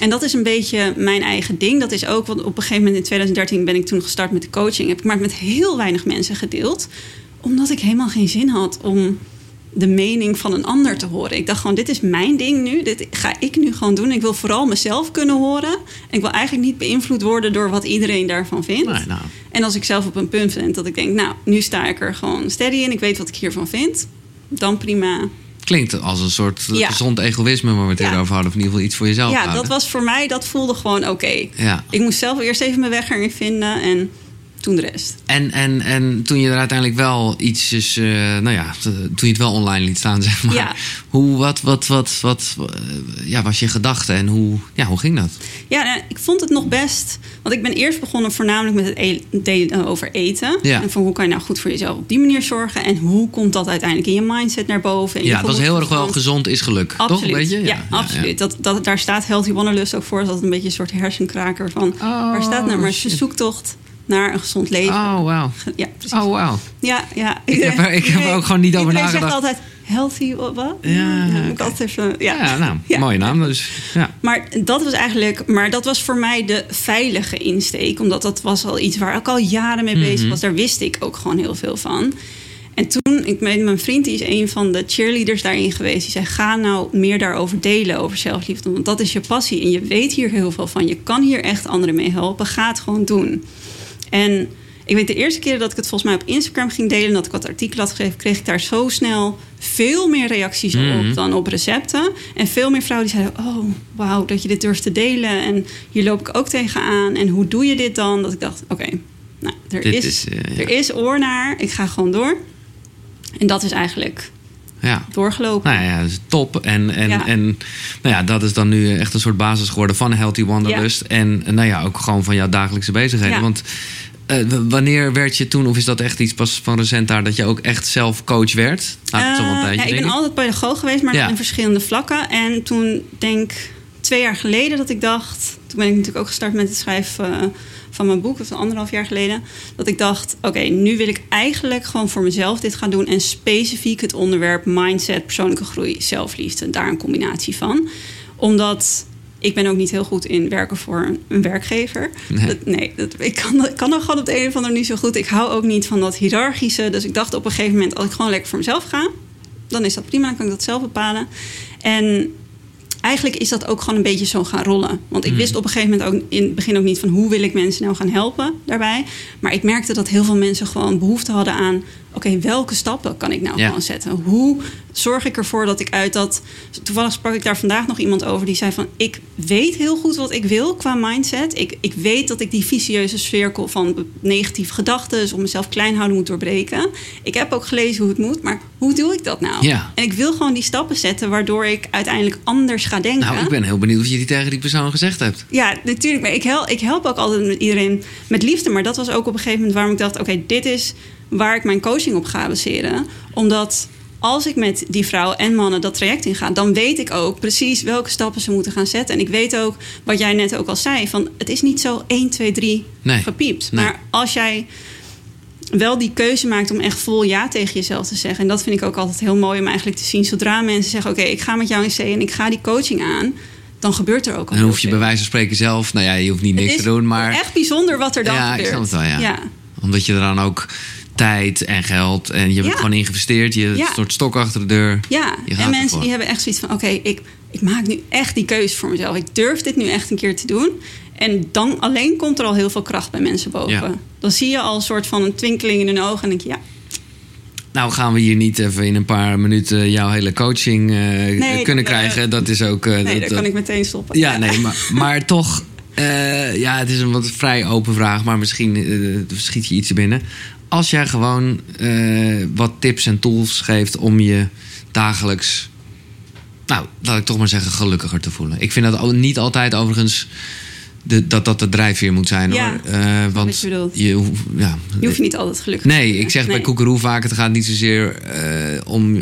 En dat is een beetje mijn eigen ding. Dat is ook, want op een gegeven moment in 2013 ben ik toen gestart met de coaching. Heb ik maar met heel weinig mensen gedeeld. Omdat ik helemaal geen zin had om de mening van een ander te horen. Ik dacht gewoon, dit is mijn ding nu. Dit ga ik nu gewoon doen. Ik wil vooral mezelf kunnen horen. En ik wil eigenlijk niet beïnvloed worden door wat iedereen daarvan vindt. Nee, nou, En als ik zelf op een punt ben dat ik denk, nou, nu sta ik er gewoon steady in. Ik weet wat ik hiervan vind. Dan prima. Klinkt als een soort Ja. gezond egoïsme waar we het Ja. over hadden. Of in ieder geval iets voor jezelf Ja, dat was voor mij, dat voelde gewoon oké. Ja. Ik moest zelf eerst even mijn weg erin vinden. En toen de rest. En, en, en toen je er uiteindelijk wel iets, uh, nou ja, toen je het wel online liet staan, zeg maar. Ja. Hoe, wat, wat, wat, wat, uh, ja, was je gedachte en hoe, ja, hoe ging dat? Ja, nou, ik vond het nog best. Want ik ben eerst begonnen voornamelijk met het e delen over eten. Ja. En van hoe kan je nou goed voor jezelf op die manier zorgen. En hoe komt dat uiteindelijk in je mindset naar boven. En ja, dat is heel erg wel gezond is geluk. Absoluut. Toch? Je? Ja, ja absoluut. Dat, dat, daar staat Healthy Wanderlust ook voor. Dat een beetje een soort hersenkraker van... Oh, waar staat nou maar shit. zoektocht naar een gezond leven. Oh, wauw. Ja, precies. Oh, wauw. Ja, ja. Ik heb er, ik heb er ook gewoon niet over Iedereen nagedacht. zegt altijd healthy, wat? Ja, oké. altijd even, ja. Ja, nou, Ja. mooie naam dus. Ja. Maar dat was eigenlijk, maar dat was voor mij de veilige insteek, omdat dat was al iets waar ik al jaren mee bezig Mhm. was. Daar wist ik ook gewoon heel veel van. En toen, ik weet, mijn vriend die is een van de cheerleaders daarin geweest. Die zei: ga nou meer daarover delen, over zelfliefde. Want dat is je passie en je weet hier heel veel van. Je kan hier echt anderen mee helpen. Ga het gewoon doen. En ik weet de eerste keer dat ik het volgens mij op Instagram ging delen... en dat ik wat artikel had geschreven... kreeg ik daar zo snel veel meer reacties Mhm. op dan op recepten. En veel meer vrouwen die zeiden... oh, wauw, dat je dit durft te delen. En hier loop ik ook tegenaan. En hoe doe je dit dan? Dat ik dacht, oké, nou, er, Dit is, is, eh, ja. er is oor naar. Ik ga gewoon door. En dat is eigenlijk ja. doorgelopen. Nou ja, top. En, en, Ja. en nou ja, dat is dan nu echt een soort basis geworden van Healthy Wanderlust. En nou ja, ook gewoon van jouw dagelijkse bezigheden. Want eh, wanneer werd je toen, of is dat echt iets pas van recent daar, dat je ook echt zelf coach werd? Eh, ja, ik ben altijd pedagoog geweest, maar in verschillende vlakken. En toen denk ik twee jaar geleden dat ik dacht... Toen ben ik natuurlijk ook gestart met het schrijven eh, van mijn boek. Of anderhalf jaar geleden. Dat ik dacht, oké, nu wil ik eigenlijk gewoon voor mezelf dit gaan doen. En specifiek het onderwerp mindset, persoonlijke groei, zelfliefde. Daar een combinatie van. Omdat... Ik ben ook niet heel goed in werken voor een werkgever. Nee. Dat- nee dat, ik, kan, ik kan dat gewoon op de een of andere manier niet zo goed. Ik hou ook niet van dat hiërarchische. Dus ik dacht op een gegeven moment... als ik gewoon lekker voor mezelf ga... dan is dat prima, dan kan ik dat zelf bepalen. En eigenlijk is dat ook gewoon een beetje zo gaan rollen. Want ik Hmm. wist op een gegeven moment ook in het begin ook niet van hoe wil ik mensen nou gaan helpen daarbij. Maar ik merkte dat heel veel mensen gewoon behoefte hadden aan: oké, welke stappen kan ik nou Ja. gewoon zetten? Hoe zorg ik ervoor dat ik uit dat. Toevallig sprak ik daar vandaag nog iemand over die zei van: ik weet heel goed wat ik wil qua mindset. Ik, ik weet dat ik die vicieuze cirkel van negatieve gedachten of mezelf klein houden moet doorbreken. Ik heb ook gelezen hoe het moet, maar hoe doe ik dat nou? Ja. En ik wil gewoon die stappen zetten waardoor ik uiteindelijk anders ga denken. Nou, ik ben heel benieuwd of je die tegen die persoon gezegd hebt. Ja, natuurlijk. Maar ik help, ik help ook altijd met iedereen met liefde. Maar dat was ook op een gegeven moment waarom ik dacht... oké, dit is waar ik mijn coaching op ga baseren. Omdat als ik met die vrouwen en mannen dat traject inga... dan weet ik ook precies welke stappen ze moeten gaan zetten. En ik weet ook, wat jij net ook al zei... van het is niet zo 1, 2, 3 Nee. gepiept. Nee. Maar als jij wel die keuze maakt om echt vol ja tegen jezelf te zeggen... en dat vind ik ook altijd heel mooi om eigenlijk te zien... zodra mensen zeggen, oké, ik ga met jou in zee... en ik ga die coaching aan... dan gebeurt er ook al Dan hoef je bij wijze van spreken zelf, nou ja, je hoeft niet niks te doen, maar echt bijzonder wat er dan Ja, ik gebeurt. snap het wel, ja. ja. omdat je er dan ook tijd en geld en je hebt Ja. gewoon investeerd, je Ja. soort stok achter de deur. Ja, en mensen ervoor. die hebben echt zoiets van... oké, ik, ik maak nu echt die keuze voor mezelf. Ik durf dit nu echt een keer te doen. En dan alleen komt er al heel veel kracht bij mensen boven. Ja. Dan zie je al een soort van een twinkeling in hun ogen... en denk je, ja, Nou gaan we hier niet even in een paar minuten jouw hele coaching eh, Nee, kunnen dat- krijgen. Dat is ook... eh, nee, dat, daar eh, kan ik meteen stoppen. Ja, nee, maar, maar toch... eh, ja, het is een wat vrij open vraag, maar misschien eh, schiet je iets binnen. Als jij gewoon eh, wat tips en tools geeft om je dagelijks... Nou, laat ik toch maar zeggen, gelukkiger te voelen. Ik vind dat niet altijd overigens... De, dat dat de drijfveer moet zijn Ja, hoor. Wat want je ja, Je hoeft niet altijd gelukkig te Nee, ik zeg bij Nee. Koekeroe vaak... het gaat niet zozeer eh, om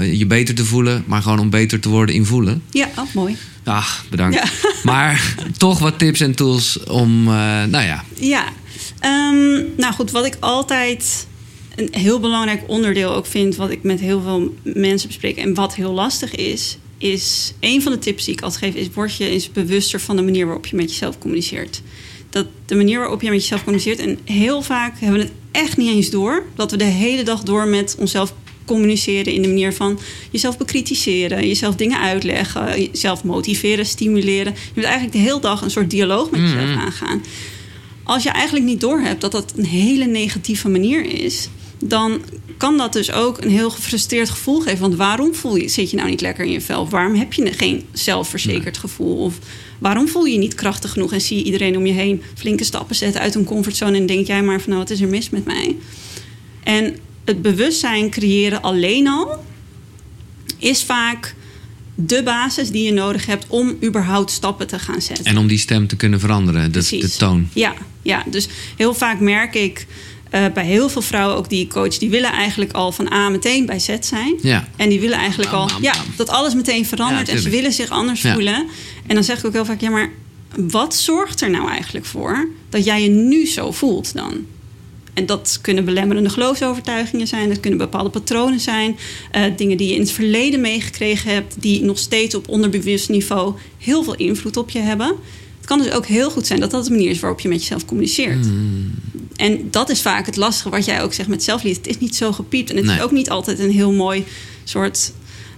je beter te voelen... maar gewoon om beter te worden in voelen. Ja, oh, mooi. Ach, bedankt. Ja. Maar toch wat tips en tools om... nou ja, Ja, Ehm, nou goed, wat ik altijd een heel belangrijk onderdeel ook vind, wat ik met heel veel mensen bespreek en wat heel lastig is, is een van de tips die ik altijd geef, is word je eens bewuster van de manier waarop je met jezelf communiceert. Dat de manier waarop je met jezelf communiceert, en heel vaak hebben we het echt niet eens door, dat we de hele dag door met onszelf communiceren in de manier van jezelf bekritiseren, jezelf dingen uitleggen, jezelf motiveren, stimuleren. Je moet eigenlijk de hele dag een soort dialoog met jezelf Mhm. aangaan. Als je eigenlijk niet doorhebt dat dat een hele negatieve manier is, dan kan dat dus ook een heel gefrustreerd gevoel geven. Want waarom voel je, zit je nou niet lekker in je vel? Waarom heb je geen zelfverzekerd gevoel? Of waarom voel je je niet krachtig genoeg en zie je iedereen om je heen flinke stappen zetten uit een comfortzone en denk jij maar van nou, wat is er mis met mij? En het bewustzijn creëren alleen al is vaak de basis die je nodig hebt om überhaupt stappen te gaan zetten. En om die stem te kunnen veranderen, de, de toon. Ja, ja, dus heel vaak merk ik uh, bij heel veel vrouwen ook die ik coach, die willen eigenlijk al van A meteen bij Z zijn. Ja. En die willen eigenlijk al ja, dat alles meteen verandert en ze willen zich anders voelen. En dan zeg ik ook heel vaak, ja, maar wat zorgt er nou eigenlijk voor dat jij je nu zo voelt dan? En dat kunnen belemmerende geloofsovertuigingen zijn, dat kunnen bepaalde patronen zijn, uh, dingen die je in het verleden meegekregen hebt, die nog steeds op onderbewust niveau heel veel invloed op je hebben. Het kan dus ook heel goed zijn dat dat de manier is waarop je met jezelf communiceert. Hmm. En dat is vaak het lastige wat jij ook zegt met zelfliefde. Het is niet zo gepiept en het is ook niet altijd een heel mooi soort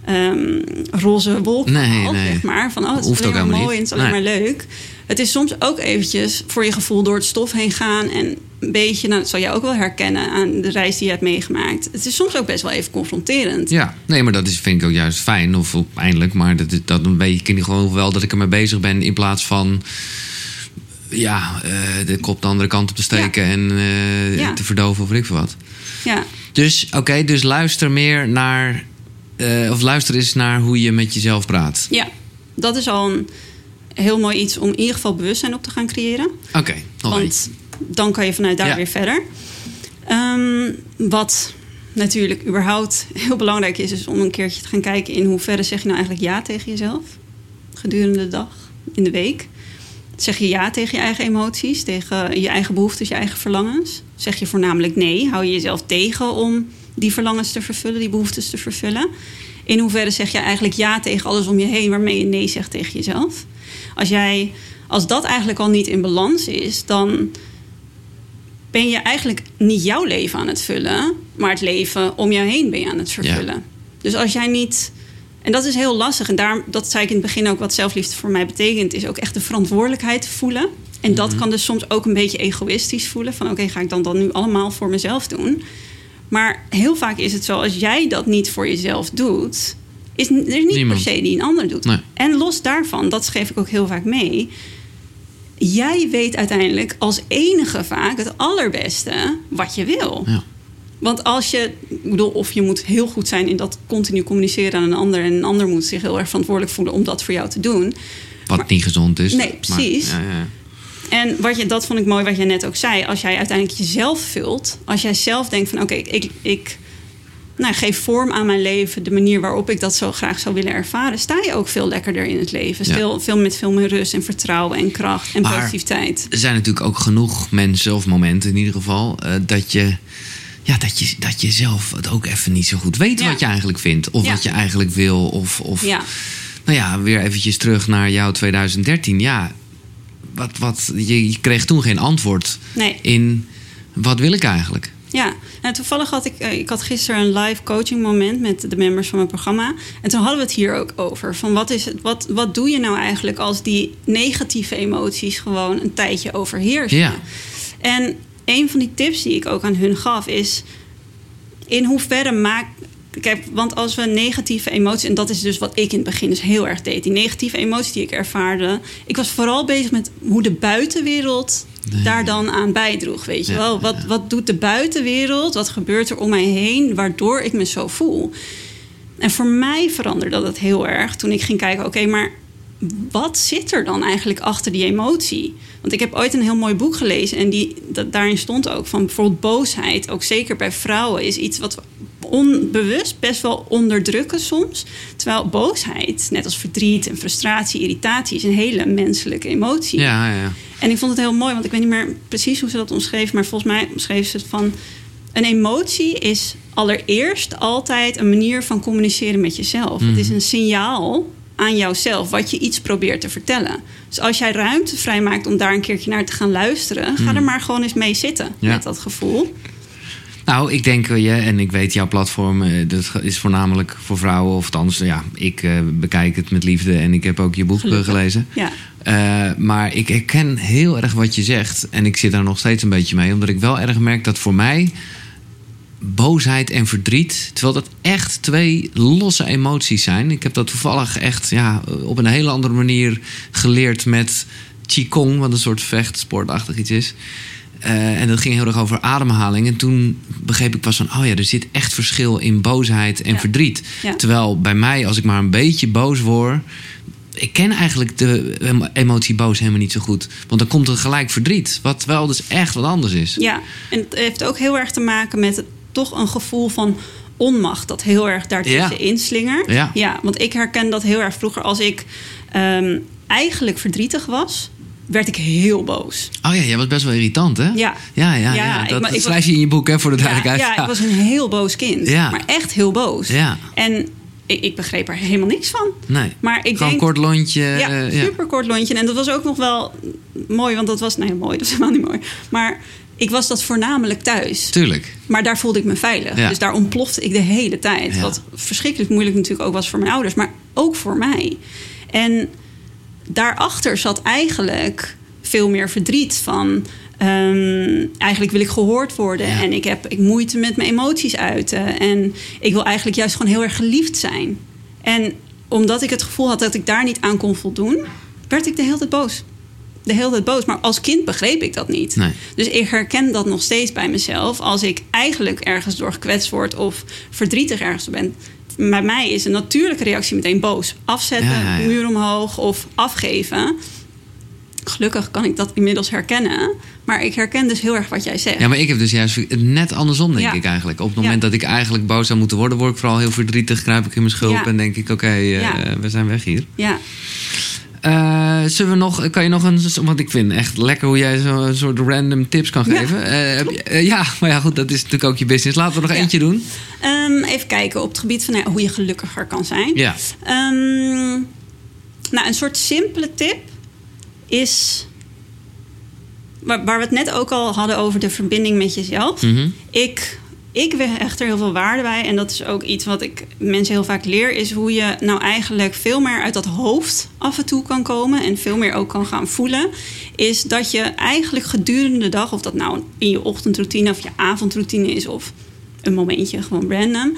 um, roze wolk nee, nee. zeg maar. Van, oh, het is alleen maar mooi en het is alleen maar leuk. Het is soms ook eventjes voor je gevoel door het stof heen gaan... en een beetje, nou, dat zal jij ook wel herkennen aan de reis die je hebt meegemaakt. Het is soms ook best wel even confronterend. Ja, nee, maar dat is, vind ik ook juist fijn, of eindelijk. Maar dat, dat een beetje, ik gewoon wel dat ik ermee bezig ben in plaats van ja, uh, de kop de andere kant op te steken en uh, te verdoven of ik veel wat. Ja. Dus oké, dus luister meer naar, uh, of luister eens naar hoe je met jezelf praat. Ja, dat is al een heel mooi iets om in ieder geval bewustzijn op te gaan creëren. Oké, okay, Want dan kan je vanuit daar weer verder. Um, wat natuurlijk überhaupt heel belangrijk is, is om een keertje te gaan kijken in hoeverre zeg je nou eigenlijk ja tegen jezelf gedurende de dag, in de week. Zeg je ja tegen je eigen emoties, tegen je eigen behoeftes, je eigen verlangens? Zeg je voornamelijk nee? Hou je jezelf tegen om die verlangens te vervullen, die behoeftes te vervullen? In hoeverre zeg je eigenlijk ja tegen alles om je heen waarmee je nee zegt tegen jezelf? Als, jij, als dat eigenlijk al niet in balans is, dan ben je eigenlijk niet jouw leven aan het vullen, maar het leven om jou heen ben je aan het vervullen. Dus als jij niet en dat is heel lastig. En daar, dat zei ik in het begin ook, wat zelfliefde voor mij betekent, is ook echt de verantwoordelijkheid voelen. En dat mhm. kan dus soms ook een beetje egoïstisch voelen. Van oké, ga ik dan dat nu allemaal voor mezelf doen? Maar heel vaak is het zo, als jij dat niet voor jezelf doet, is er is niet per se die een ander doet. En los daarvan, dat schreef ik ook heel vaak mee. Jij weet uiteindelijk als enige vaak het allerbeste wat je wil. Ja. Want als je, ik bedoel, of je moet heel goed zijn in dat continu communiceren aan een ander. En een ander moet zich heel erg verantwoordelijk voelen om dat voor jou te doen. Wat niet gezond is. Nee, precies. Maar, ja, ja. En wat je, dat vond ik mooi wat je net ook zei. Als jij uiteindelijk jezelf vult. Als jij zelf denkt van oké, ik, ik nou, geef vorm aan mijn leven. De manier waarop ik dat zo graag zou willen ervaren. Sta je ook veel lekkerder in het leven. Veel, veel met veel meer rust en vertrouwen en kracht en positiviteit. Er zijn natuurlijk ook genoeg mensen of momenten in ieder geval. Uh, dat je ja, dat, je, dat je zelf het ook even niet zo goed weet wat je eigenlijk vindt. Of wat je eigenlijk wil. Of, of nou ja, weer eventjes terug naar jouw 2013. Ja, wat, wat, je, je kreeg toen geen antwoord nee. in wat wil ik eigenlijk. Ja, en toevallig had ik, eh, ik had gisteren een live coaching moment met de members van mijn programma. En toen hadden we het hier ook over. Van wat, is het, wat, wat doe je nou eigenlijk als die negatieve emoties gewoon een tijdje overheersen? Ja. En een van die tips die ik ook aan hun gaf is... in hoeverre maak... Kijk, want als we negatieve emoties... en dat is dus wat ik in het begin dus heel erg deed... die negatieve emoties die ik ervaarde... ik was vooral bezig met hoe de buitenwereld daar dan aan bijdroeg, weet je wel. Wat, wat doet de buitenwereld? Wat gebeurt er om mij heen... waardoor ik me zo voel? En voor mij veranderde dat heel erg toen ik ging kijken... oké, maar wat zit er dan eigenlijk achter die emotie? Want ik heb ooit een heel mooi boek gelezen en die, dat, daarin stond ook van bijvoorbeeld boosheid, ook zeker bij vrouwen, is iets wat onbewust best wel onderdrukken soms. Terwijl boosheid, net als verdriet en frustratie, irritatie, is een hele menselijke emotie. Ja, ja. En ik vond het heel mooi, want ik weet niet meer precies hoe ze dat omschreef, maar volgens mij omschreef ze het van. Een emotie is allereerst altijd een manier van communiceren met jezelf. Het is mhm. een signaal aan jouzelf wat je iets probeert te vertellen. Dus als jij ruimte vrijmaakt om daar een keertje naar te gaan luisteren, ga er hmm. maar gewoon eens mee zitten met dat gevoel. Nou, ik denk je, en ik weet jouw platform, eh, dat is voornamelijk voor vrouwen. Of althans, ja, ik uh, bekijk het met liefde en ik heb ook je boek eh, Gelukkig. gelezen. Ja. Uh, maar ik herken heel erg wat je zegt. En ik zit daar nog steeds een beetje mee. Omdat ik wel erg merk dat voor mij boosheid en verdriet. Terwijl dat echt twee losse emoties zijn. Ik heb dat toevallig echt ja, op een hele andere manier geleerd met Qigong, wat een soort vechtsportachtig iets is. Uh, en dat ging heel erg over ademhaling. En toen begreep ik pas van, oh ja, er zit echt verschil in boosheid en Ja. verdriet. Ja. Terwijl bij mij, als ik maar een beetje boos word. Ik ken eigenlijk de emo- emotie boos helemaal niet zo goed. Want dan komt er gelijk verdriet. Wat wel dus echt wat anders is. Ja, en het heeft ook heel erg te maken met toch een gevoel van onmacht dat heel erg daartussen Ja. inslingert. Ja. want ik herken dat heel erg vroeger als ik ehm, eigenlijk verdrietig was, werd ik heel boos. Oh ja, jij was best wel irritant, hè? Ja. ja, ja. Ja, ja. Dat, maar dat ik schrijf je in je boek, hè, voor de Ja, duidelijkheid. ja, ik was een heel boos kind. Ja. Maar echt heel boos. Ja. En ik, ik begreep er helemaal niks van. Nee. Maar ik Gewoon denk, kort lontje. Ja, eh, ja. super kort lontje. En dat was ook nog wel mooi, want dat was... Nee, mooi, dat is helemaal niet mooi. Maar ik was dat voornamelijk thuis. Tuurlijk. Maar daar voelde ik me veilig. Ja. Dus daar ontplofte ik de hele tijd. Ja. Wat verschrikkelijk moeilijk natuurlijk ook was voor mijn ouders. Maar ook voor mij. En daarachter zat eigenlijk veel meer verdriet van... ehm, eigenlijk wil ik gehoord worden. Ja. En ik heb ik moeite met mijn emoties uiten. En ik wil eigenlijk juist gewoon heel erg geliefd zijn. En omdat ik het gevoel had dat ik daar niet aan kon voldoen... werd ik de hele tijd boos. De hele tijd boos. Maar als kind begreep ik dat niet. Nee. Dus ik herken dat nog steeds bij mezelf. Als ik eigenlijk ergens door gekwetst word of verdrietig ergens door ben. Bij mij is een natuurlijke reactie meteen boos. Afzetten, Ja, ja, ja. muur omhoog of afgeven. Gelukkig kan ik dat inmiddels herkennen. Maar ik herken dus heel erg wat jij zegt. Ja, maar ik heb dus juist net andersom, denk Ja. ik eigenlijk. Op het moment dat ik eigenlijk boos zou moeten worden, word ik vooral heel verdrietig, kruip ik in mijn schulp en denk ik: oké, eh, we zijn weg hier. Ja. Eh, zullen we nog, kan je nog een, want ik vind echt lekker hoe jij zo'n soort random tips kan Ja. geven. Eh, heb je- eh, ja, maar ja, goed, dat is natuurlijk ook je business. Laten we nog Ja. eentje doen. Ehm, even kijken op het gebied van hoe je gelukkiger kan zijn. Ja. Ehm, nou, een soort simpele tip is. Waar, waar we het net ook al hadden over de verbinding met jezelf. Mhm. Ik, ik hecht er heel veel waarde bij. En dat is ook iets wat ik mensen heel vaak leer. Is hoe je nou eigenlijk veel meer uit dat hoofd af en toe kan komen. En veel meer ook kan gaan voelen. Is dat je eigenlijk gedurende de dag. Of dat nou in je ochtendroutine of je avondroutine is. Of een momentje, gewoon random.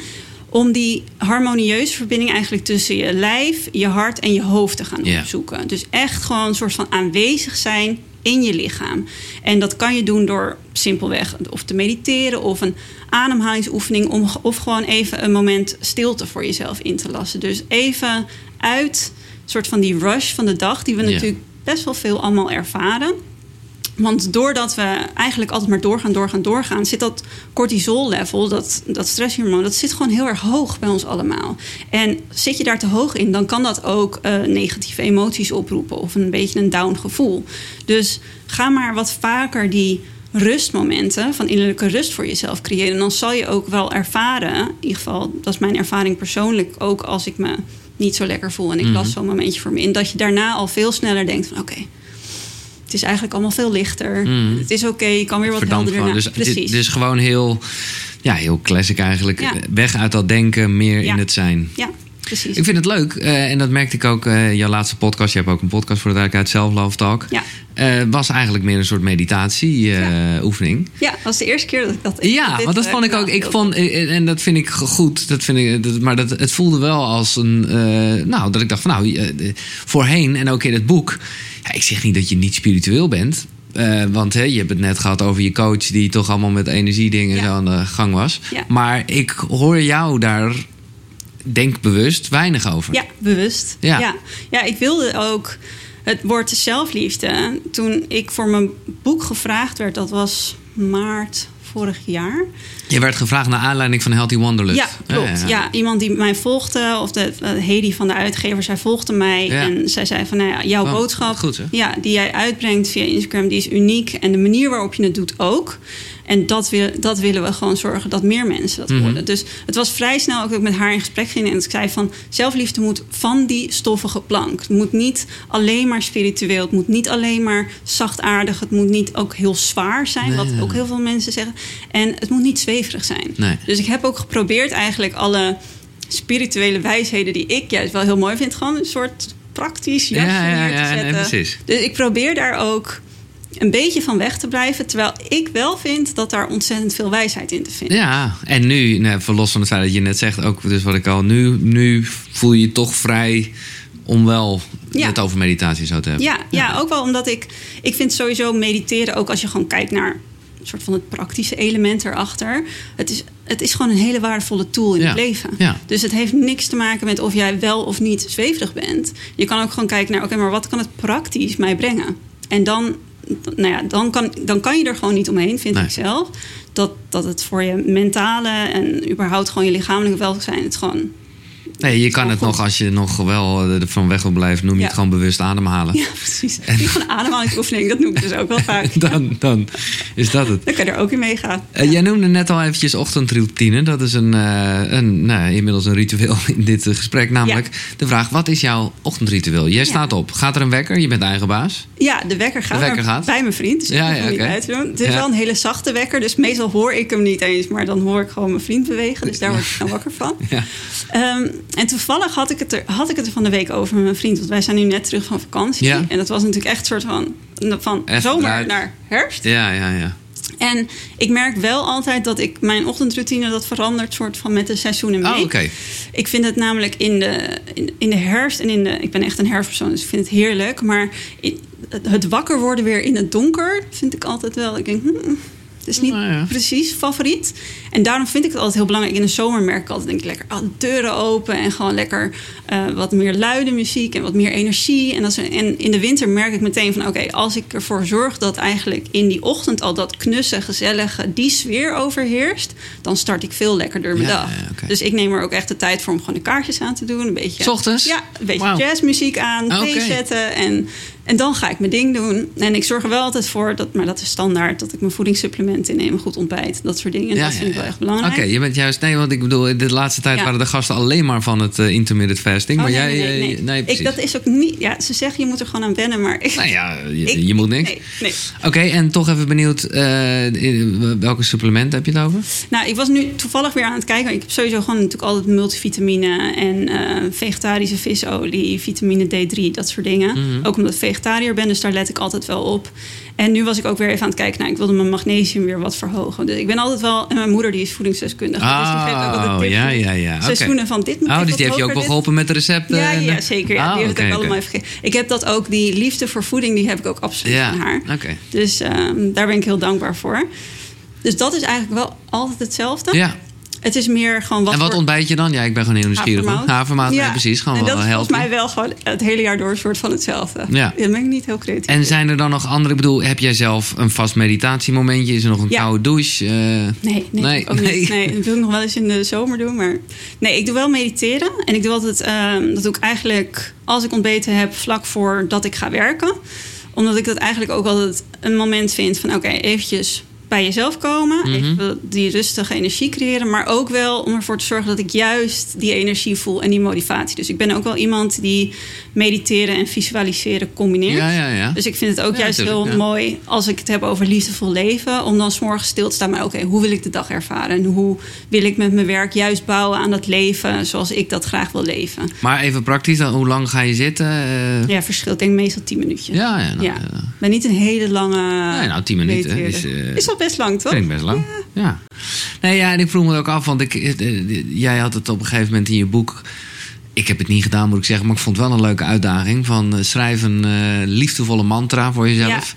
Om die harmonieuze verbinding eigenlijk tussen je lijf, je hart en je hoofd te gaan Ja. opzoeken. Dus echt gewoon een soort van aanwezig zijn in je lichaam. En dat kan je doen door simpelweg of te mediteren of een ademhalingsoefening. Om, of gewoon even een moment stilte voor jezelf in te lassen. Dus even uit soort van die rush van de dag, die we Ja. natuurlijk best wel veel allemaal ervaren. Want doordat we eigenlijk altijd maar doorgaan, doorgaan, doorgaan, zit dat cortisol-level, dat, dat stresshormoon, dat zit gewoon heel erg hoog bij ons allemaal. En zit je daar te hoog in, dan kan dat ook eh, negatieve emoties oproepen of een beetje een down gevoel. Dus ga maar wat vaker die rustmomenten van innerlijke rust voor jezelf creëren. En dan zal je ook wel ervaren, in ieder geval, dat is mijn ervaring persoonlijk, ook als ik me niet zo lekker voel en ik Mhm. las zo'n momentje voor me in, dat je daarna al veel sneller denkt van oké. Is eigenlijk allemaal veel lichter. Mhm. Het is oké, je kan weer wat Verdampt helderder Dus, dit- Precies. dus gewoon heel, ja, heel classic eigenlijk. Ja. Weg uit dat denken, meer in het zijn. ja, precies. Ik vind het leuk, eh, en dat merkte ik ook, eh jouw laatste podcast. Je hebt ook een podcast voor de duidelijkheid, Self Love Talk. Ja. Eh, was eigenlijk meer een soort meditatie-oefening. Ja, was de eerste keer dat ik dat. Ja, want dat vond ik ook. Ik vond, en dat vind ik goed. Dat vind ik, dat, maar dat, het voelde wel als een. nou, dat ik dacht van nou, voorheen en ook in het boek. Ja, ik zeg niet dat je niet spiritueel bent. want hè, je hebt het net gehad over je coach, die toch allemaal met energiedingen Ja. zo aan de gang was. Ja. Maar ik hoor jou daar, denk bewust, weinig over. Ja, bewust. Ja. Ja. ja. ik wilde ook het woord zelfliefde. Toen ik voor mijn boek gevraagd werd, dat was maart vorig jaar. Je werd gevraagd naar aanleiding van Healthy Wanderlust. Ja, klopt. Ja, iemand die mij volgde, of de eh, Hedy van de uitgever, zij volgde mij. Ja. En zij zei van, nou ja, jouw Oh, boodschap goed, ja, die jij uitbrengt via Instagram, die is uniek. En de manier waarop je het doet ook. En dat, wil, dat willen we gewoon zorgen dat meer mensen dat Mhm. worden. Dus het was vrij snel ook dat ik met haar in gesprek ging. En ik zei van, zelfliefde moet van die stoffige plank. Het moet niet alleen maar spiritueel. Het moet niet alleen maar zachtaardig. Het moet niet ook heel zwaar zijn, Nee, wat ook heel veel mensen zeggen. En het moet niet zweverig zijn. Nee. Dus ik heb ook geprobeerd eigenlijk alle spirituele wijsheden die ik juist wel heel mooi vind, gewoon een soort praktisch jasje Ja, ja, neer te nee, zetten. precies. Dus ik probeer daar ook een beetje van weg te blijven. Terwijl ik wel vind dat daar ontzettend veel wijsheid in te vinden. Ja, en nu, nou, verlos van het feit dat je net zegt, ook dus wat ik al, nu, nu voel je je toch vrij om wel Ja. het over meditatie zo te hebben. Ja, ja, ook wel omdat ik... Ik vind sowieso mediteren, ook als je gewoon kijkt naar... een soort van het praktische element erachter. Het is, het is gewoon een hele waardevolle tool in Ja, het leven. ja. Dus het heeft niks te maken met of jij wel of niet zweverig bent. Je kan ook gewoon kijken naar... oké, maar wat kan het praktisch mij brengen? En dan, nou ja, dan, kan, dan kan je er gewoon niet omheen, vind Nee. ik zelf. Dat, dat het voor je mentale en überhaupt gewoon je lichamelijke welzijn... het gewoon Nee, je kan het goed. nog, als je nog wel eh, van weg wil blijven, noem je Ja. het gewoon bewust ademhalen. Ja, precies. Die gewoon ademhalingsoefening, dat noem ik dus ook wel vaak. Dan, dan is dat het. Dan kan je er ook in meegaan. Eh, Jij noemde net al eventjes ochtendroutine. Dat is een, eh, een, nou, inmiddels een ritueel in dit gesprek. Namelijk de vraag, wat is jouw ochtendritueel? Jij staat op. Gaat er een wekker? Je bent eigen baas. Ja, de wekker gaat, De wekker gaat? bij mijn vriend. Dus Ja, ik ja, niet uit doen. Het is wel een hele zachte wekker, dus meestal hoor ik hem niet eens. Maar dan hoor ik gewoon mijn vriend bewegen, dus daar word ik dan wakker van. Ja. Ehm, en toevallig had ik, het er, had ik het er van de week over met mijn vriend. Want wij zijn nu net terug van vakantie. Ja. En dat was natuurlijk echt een soort van, van zomer naar herfst. Ja, ja, ja. En ik merk wel altijd dat ik mijn ochtendroutine dat verandert soort van met de seizoenen mee. Oh, oké. Ik vind het namelijk in de, in, in de herfst en in de. Ik ben echt een herfstpersoon, dus ik vind het heerlijk. Maar in- het, het wakker worden weer in het donker vind ik altijd wel. Ik denk, hmm, het is niet Nou ja. precies favoriet. En daarom vind ik het altijd heel belangrijk. In de zomer merk ik altijd, denk ik, lekker ah, de deuren open en gewoon lekker eh, wat meer luide muziek en wat meer energie. En, dat is, en in de winter merk ik meteen van, oké, als ik ervoor zorg dat eigenlijk in die ochtend al dat knusse, gezellige, die sfeer overheerst, dan start ik veel lekkerder mijn Ja, dag. ja. Dus ik neem er ook echt de tijd voor om gewoon de kaartjes aan te doen. Een beetje, S ochtends? Ja, een beetje jazzmuziek aan, Ah, thee oké. zetten en, en dan ga ik mijn ding doen. En ik zorg er wel altijd voor, dat, maar dat is standaard, dat ik mijn voedingssupplementen inneem, goed ontbijt, dat soort dingen. dat vind ik wel echt belangrijk. Oké, je bent juist... Nee, want ik bedoel, de laatste tijd Ja. waren de gasten alleen maar van het eh, intermittent fasting. Oh, maar nee, jij... nee, nee, eh, nee. ik, dat is ook niet. Ja, ze zeggen je moet er gewoon aan wennen, maar ik. Nou ja, je, ik- je moet niks. Nee, nee. Oké, en toch even benieuwd, in- welke supplementen heb je het over? Nou, ik was nu toevallig weer aan het kijken. Ik heb sowieso gewoon natuurlijk altijd multivitamine en eh, vegetarische visolie, vitamine D3, dat soort dingen. Mhm. Ook omdat ik vegetariër ben, dus daar let ik altijd wel op. En nu was ik ook weer even aan het kijken. Nou, ik wilde mijn magnesium weer wat verhogen. Dus ik ben altijd wel. En mijn moeder die is voedingsdeskundige. dus die geeft ook altijd tips ja, ja, ja. Oké. Seizoenen van dit moet Oh, ik dus die heeft je ook wel geholpen met de recepten? Ja, ja, zeker. Ja, Ah, die heeft allemaal even ge- Ik heb dat ook, die liefde voor voeding, die heb ik ook absoluut Ja, van haar. oké. Dus ehm, daar ben ik heel dankbaar voor. Dus dat is eigenlijk wel altijd hetzelfde. Ja, Het is meer gewoon wat en wat voor ontbijt je dan? Ja, ik ben gewoon heel nieuwsgierig. havermout. Ja, precies. Gewoon en wel dat is volgens mij wel gewoon het hele jaar door een soort van hetzelfde. Ja. Dan ben ik niet heel creatief. En zijn er dan nog andere... Ik bedoel, heb jij zelf een vast meditatiemomentje? Is er nog een Ja. koude douche? Eh, Nee, nee, Nee, ook nee. niet. Nee, dat wil ik nog wel eens in de zomer doen. Maar nee, ik doe wel mediteren. En ik doe altijd, ehm, dat doe ik eigenlijk als ik ontbeten heb, vlak voordat ik ga werken. Omdat ik dat eigenlijk ook altijd een moment vind van oké, eventjes bij jezelf komen. Mhm. Even die rustige energie creëren. Maar ook wel om ervoor te zorgen dat ik juist die energie voel en die motivatie. Dus ik ben ook wel iemand die mediteren en visualiseren combineert. ja, ja, ja. Dus ik vind het ook juist heel mooi als ik het heb over liefdevol leven. Om dan s'morgens stil te staan. Maar oké, hoe wil ik de dag ervaren? En hoe wil ik met mijn werk juist bouwen aan dat leven zoals ik dat graag wil leven? Maar even praktisch, dan, hoe lang ga je zitten? Eh, Ja, verschil. Ik denk meestal tien minuutjes. ja, ja, nou, ja. Ik ben niet een hele lange. Nee, nou, 10 minuten is, is al best lang, toch? Ik best lang. Ja. Nee, ja, en ik vroeg me ook af, want ik, eh, jij had het op een gegeven moment in je boek. Ik heb het niet gedaan, moet ik zeggen, maar ik vond het wel een leuke uitdaging. Van eh, schrijf een eh, liefdevolle mantra voor jezelf.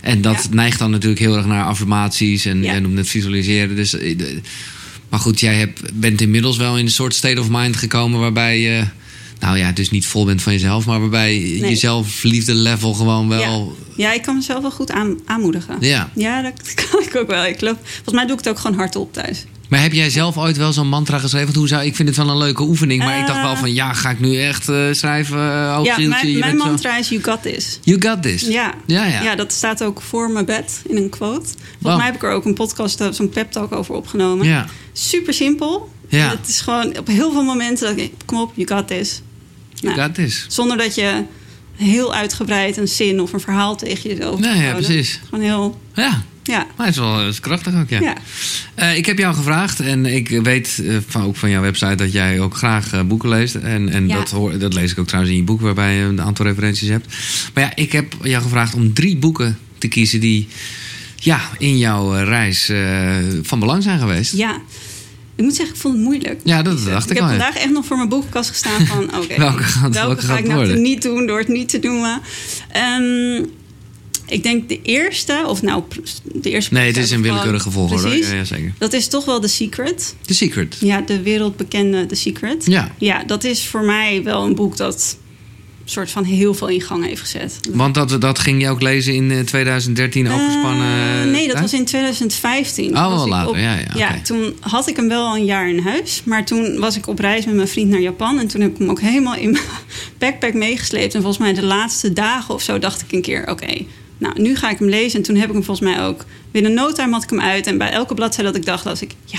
En dat Ja. neigt dan natuurlijk heel erg naar affirmaties en Ja. jij noemt het visualiseren. Dus, maar goed, jij hebt, bent inmiddels wel in een soort state of mind gekomen waarbij je, nou ja, dus niet vol bent van jezelf, maar waarbij Nee. je zelfliefde level gewoon wel. Ja. ja, ik kan mezelf wel goed aan, aanmoedigen. Ja. Ja, dat kan ik ook wel. Ik loop, volgens mij doe ik het ook gewoon hardop thuis. Maar heb jij zelf ooit wel zo'n mantra geschreven? Want hoe zou, ik vind het wel een leuke oefening. Maar ik dacht wel Eh. van, ja, ga ik nu echt eh, schrijven? Uh, ja, mijn, mijn mantra is you got this. You got this. Ja. Ja, ja. ja, dat staat ook voor mijn bed in een quote. Volgens Wow. mij heb ik er ook een podcast, zo'n pep talk over opgenomen. Ja. Super simpel. Ja. En Het is gewoon op heel veel momenten dat ik, kom op, you got this. Nou. Zonder dat je heel uitgebreid een zin of een verhaal tegen jezelf Nee, moet ja, precies. Gewoon heel, Ja, ja. maar het is wel is krachtig ook, ja. ja. Eh, ik heb jou gevraagd en ik weet eh, van, ook van jouw website dat jij ook graag eh, boeken leest. En, en Ja. dat, hoor, dat lees ik ook trouwens in je boek waarbij je een aantal referenties hebt. Maar ja, ik heb jou gevraagd om drie boeken te kiezen die ja, in jouw reis van belang zijn geweest. Ja. Ik moet zeggen, ik vond het moeilijk. Ja, dat dacht ik Ik heb al. vandaag echt nog voor mijn boekenkast gestaan van... oké, Welke gaat- welke ga gaat ik nou worden? niet doen door het niet te doen? Ehm, ik denk de eerste, of nou, de eerste... Nee, het is gewoon- willekeurige volgorde. Ja, ja, zeker. Dat is toch wel The Secret. The Secret. Ja, de wereldbekende The Secret. Ja, Ja, dat is voor mij wel een boek dat soort van heel veel in gang heeft gezet. want dat, dat ging je ook lezen in eh, 2013 overspannen. Eh, nee, dat was in 2015. Oh, wel later. op- Ja, ja, toen had ik hem wel al een jaar in huis. Maar toen was ik op reis met mijn vriend naar Japan. En toen heb ik hem ook helemaal in mijn backpack meegesleept. En volgens mij de laatste dagen of zo dacht ik een keer... oké, nou, nu ga ik hem lezen. En toen heb ik hem volgens mij ook... binnen no time had ik hem uit. En bij elke bladzijde dat ik dacht, was ik... ja,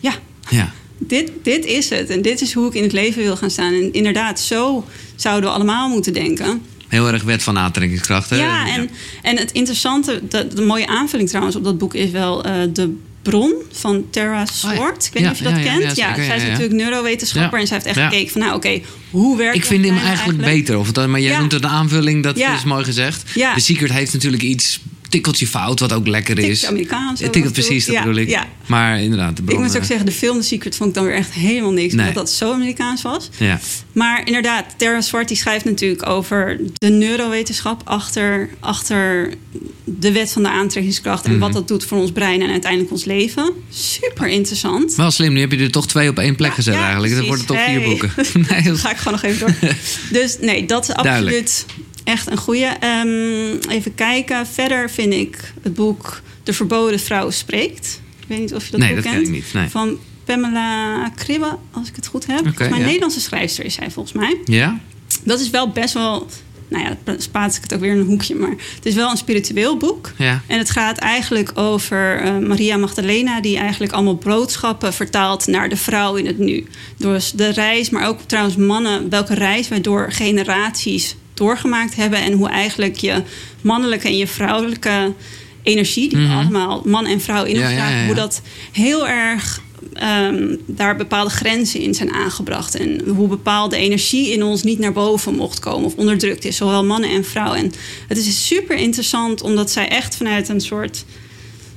ja, Ja. Dit, dit is het. En dit is hoe ik in het leven wil gaan staan. En inderdaad, zo zouden we allemaal moeten denken. Heel erg wet van aantrekkingskracht. hè? Ja, en, en het interessante, de, de mooie aanvulling trouwens op dat boek is wel eh, de bron van Tara Swart. Ik weet niet of je dat kent. ja, zeker, zij is natuurlijk neurowetenschapper en zij heeft echt gekeken van nou oké, hoe werkt Ik vind hem eigenlijk, beter. Of maar jij noemt het een aanvulling, dat is mooi gezegd. The Secret heeft natuurlijk iets tikkeltje fout, wat ook lekker is. Tikkeltje Amerikaans, zo Ja, tikkel, af en toe. precies, dat Ja, bedoel ik. ja. Maar inderdaad, de Ik moet ook zeggen, de film The Secret vond ik dan weer echt helemaal niks. Nee. Omdat dat zo Amerikaans was. Ja. Maar inderdaad, Tara Swart die schrijft natuurlijk over de neurowetenschap achter, achter de wet van de aantrekkingskracht. En Mhm. wat dat doet voor ons brein en uiteindelijk ons leven. Super interessant. Wel slim, nu heb je er toch twee op één plek Ja, gezet eigenlijk. Dat worden toch vier boeken. nee, ga ik gewoon nog even door. dus nee, dat is Duidelijk. Echt een goede. even kijken. Verder vind ik het boek De Verboden Vrouw Spreekt. Ik weet niet of je dat nee, boek dat ken kent. ik niet. Nee. Van Pamela Kribbe, als ik het goed heb. volgens mij ja. een Nederlandse schrijfster is zij volgens mij. Ja? Dat is wel best wel... Nou ja, dan spaats ik het ook weer in een hoekje. Maar het is wel een spiritueel boek. Ja. En het gaat eigenlijk over eh, Maria Magdalena... die eigenlijk allemaal boodschappen vertaalt naar de vrouw in het nu. Dus de reis, maar ook trouwens mannen... welke reis wij door generaties doorgemaakt hebben... en hoe eigenlijk je mannelijke en je vrouwelijke energie... die we Mhm. allemaal man en vrouw in ons Ja, ja, dragen... ja, ja. hoe dat heel erg... ehm, daar bepaalde grenzen in zijn aangebracht. En hoe bepaalde energie in ons niet naar boven mocht komen of onderdrukt is, zowel mannen en vrouwen. En het is super interessant omdat zij echt vanuit een soort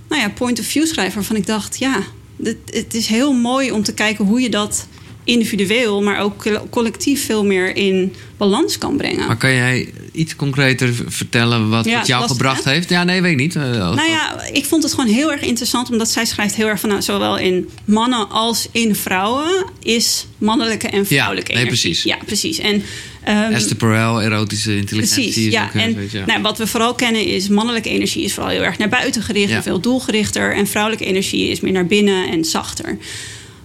nou ja, point of view schrijft waarvan ik dacht, ja, dit, het is heel mooi om te kijken hoe je dat individueel, maar ook collectief veel meer in balans kan brengen. Maar kan jij iets concreter vertellen wat Ja, het jou lastig, gebracht hè? heeft? Ja, nee, weet ik niet. Eh, Nou ja, ik vond het gewoon heel erg interessant, omdat zij schrijft heel erg van nou, zowel in mannen als in vrouwen is mannelijke en vrouwelijke nee, energie. precies. Ja, precies. En, ehm, Esther Perel, erotische intelligentie. Precies, is ja. ook, En ja. Nou, wat we vooral kennen is mannelijke energie is vooral heel erg naar buiten gericht Ja. en veel doelgerichter. En vrouwelijke energie is meer naar binnen en zachter.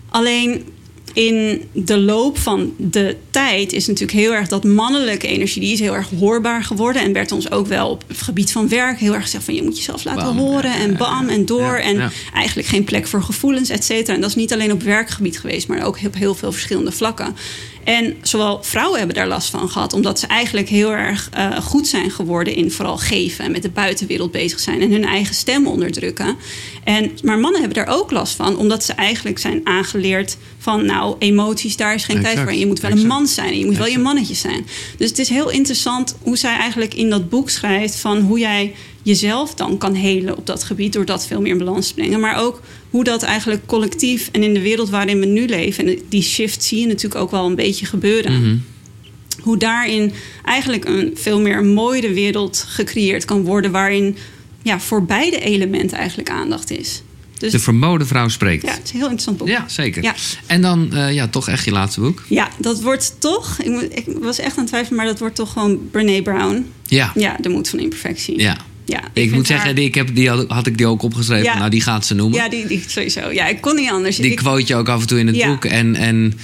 Alleen in de loop van de tijd is natuurlijk heel erg dat mannelijke energie, die is heel erg hoorbaar geworden. En werd ons ook wel op het gebied van werk heel erg gezegd van je moet jezelf laten Bam, horen en bam en door. Ja, en ja. eigenlijk geen plek voor gevoelens, et cetera. En dat is niet alleen op werkgebied geweest, maar ook op heel veel verschillende vlakken. En zowel vrouwen hebben daar last van gehad, omdat ze eigenlijk heel erg eh, goed zijn geworden in vooral geven en met de buitenwereld bezig zijn en hun eigen stem onderdrukken. En, maar mannen hebben daar ook last van, omdat ze eigenlijk zijn aangeleerd van, nou, emoties, daar is geen tijd voor. En je moet wel een man zijn en je moet wel je mannetje zijn. Dus het is heel interessant hoe zij eigenlijk in dat boek schrijft van hoe jij jezelf dan kan helen op dat gebied door dat veel meer in balans te brengen. Maar ook hoe dat eigenlijk collectief en in de wereld waarin we nu leven, en die shift zie je natuurlijk ook wel een beetje gebeuren. Mhm. Hoe daarin eigenlijk een veel meer mooiere wereld gecreëerd kan worden, waarin ja, voor beide elementen eigenlijk aandacht is. Dus De verboden vrouw spreekt. ja, het is een heel interessant boek. Ja, zeker. Ja. En dan eh, ja, toch echt je laatste boek. Ja, dat wordt toch. Ik, was echt aan het twijfelen, maar dat wordt toch gewoon Brene Brown. Ja, Ja, de moed van imperfectie. ja. Ja Ik, moet haar- zeggen, die, ik heb, die had, had ik die ook opgeschreven. Ja. Nou, die gaat ze noemen. Ja, die, die sowieso. Ja, ik kon niet anders. die Ik- quote je ook af en toe in het Ja. boek. En, en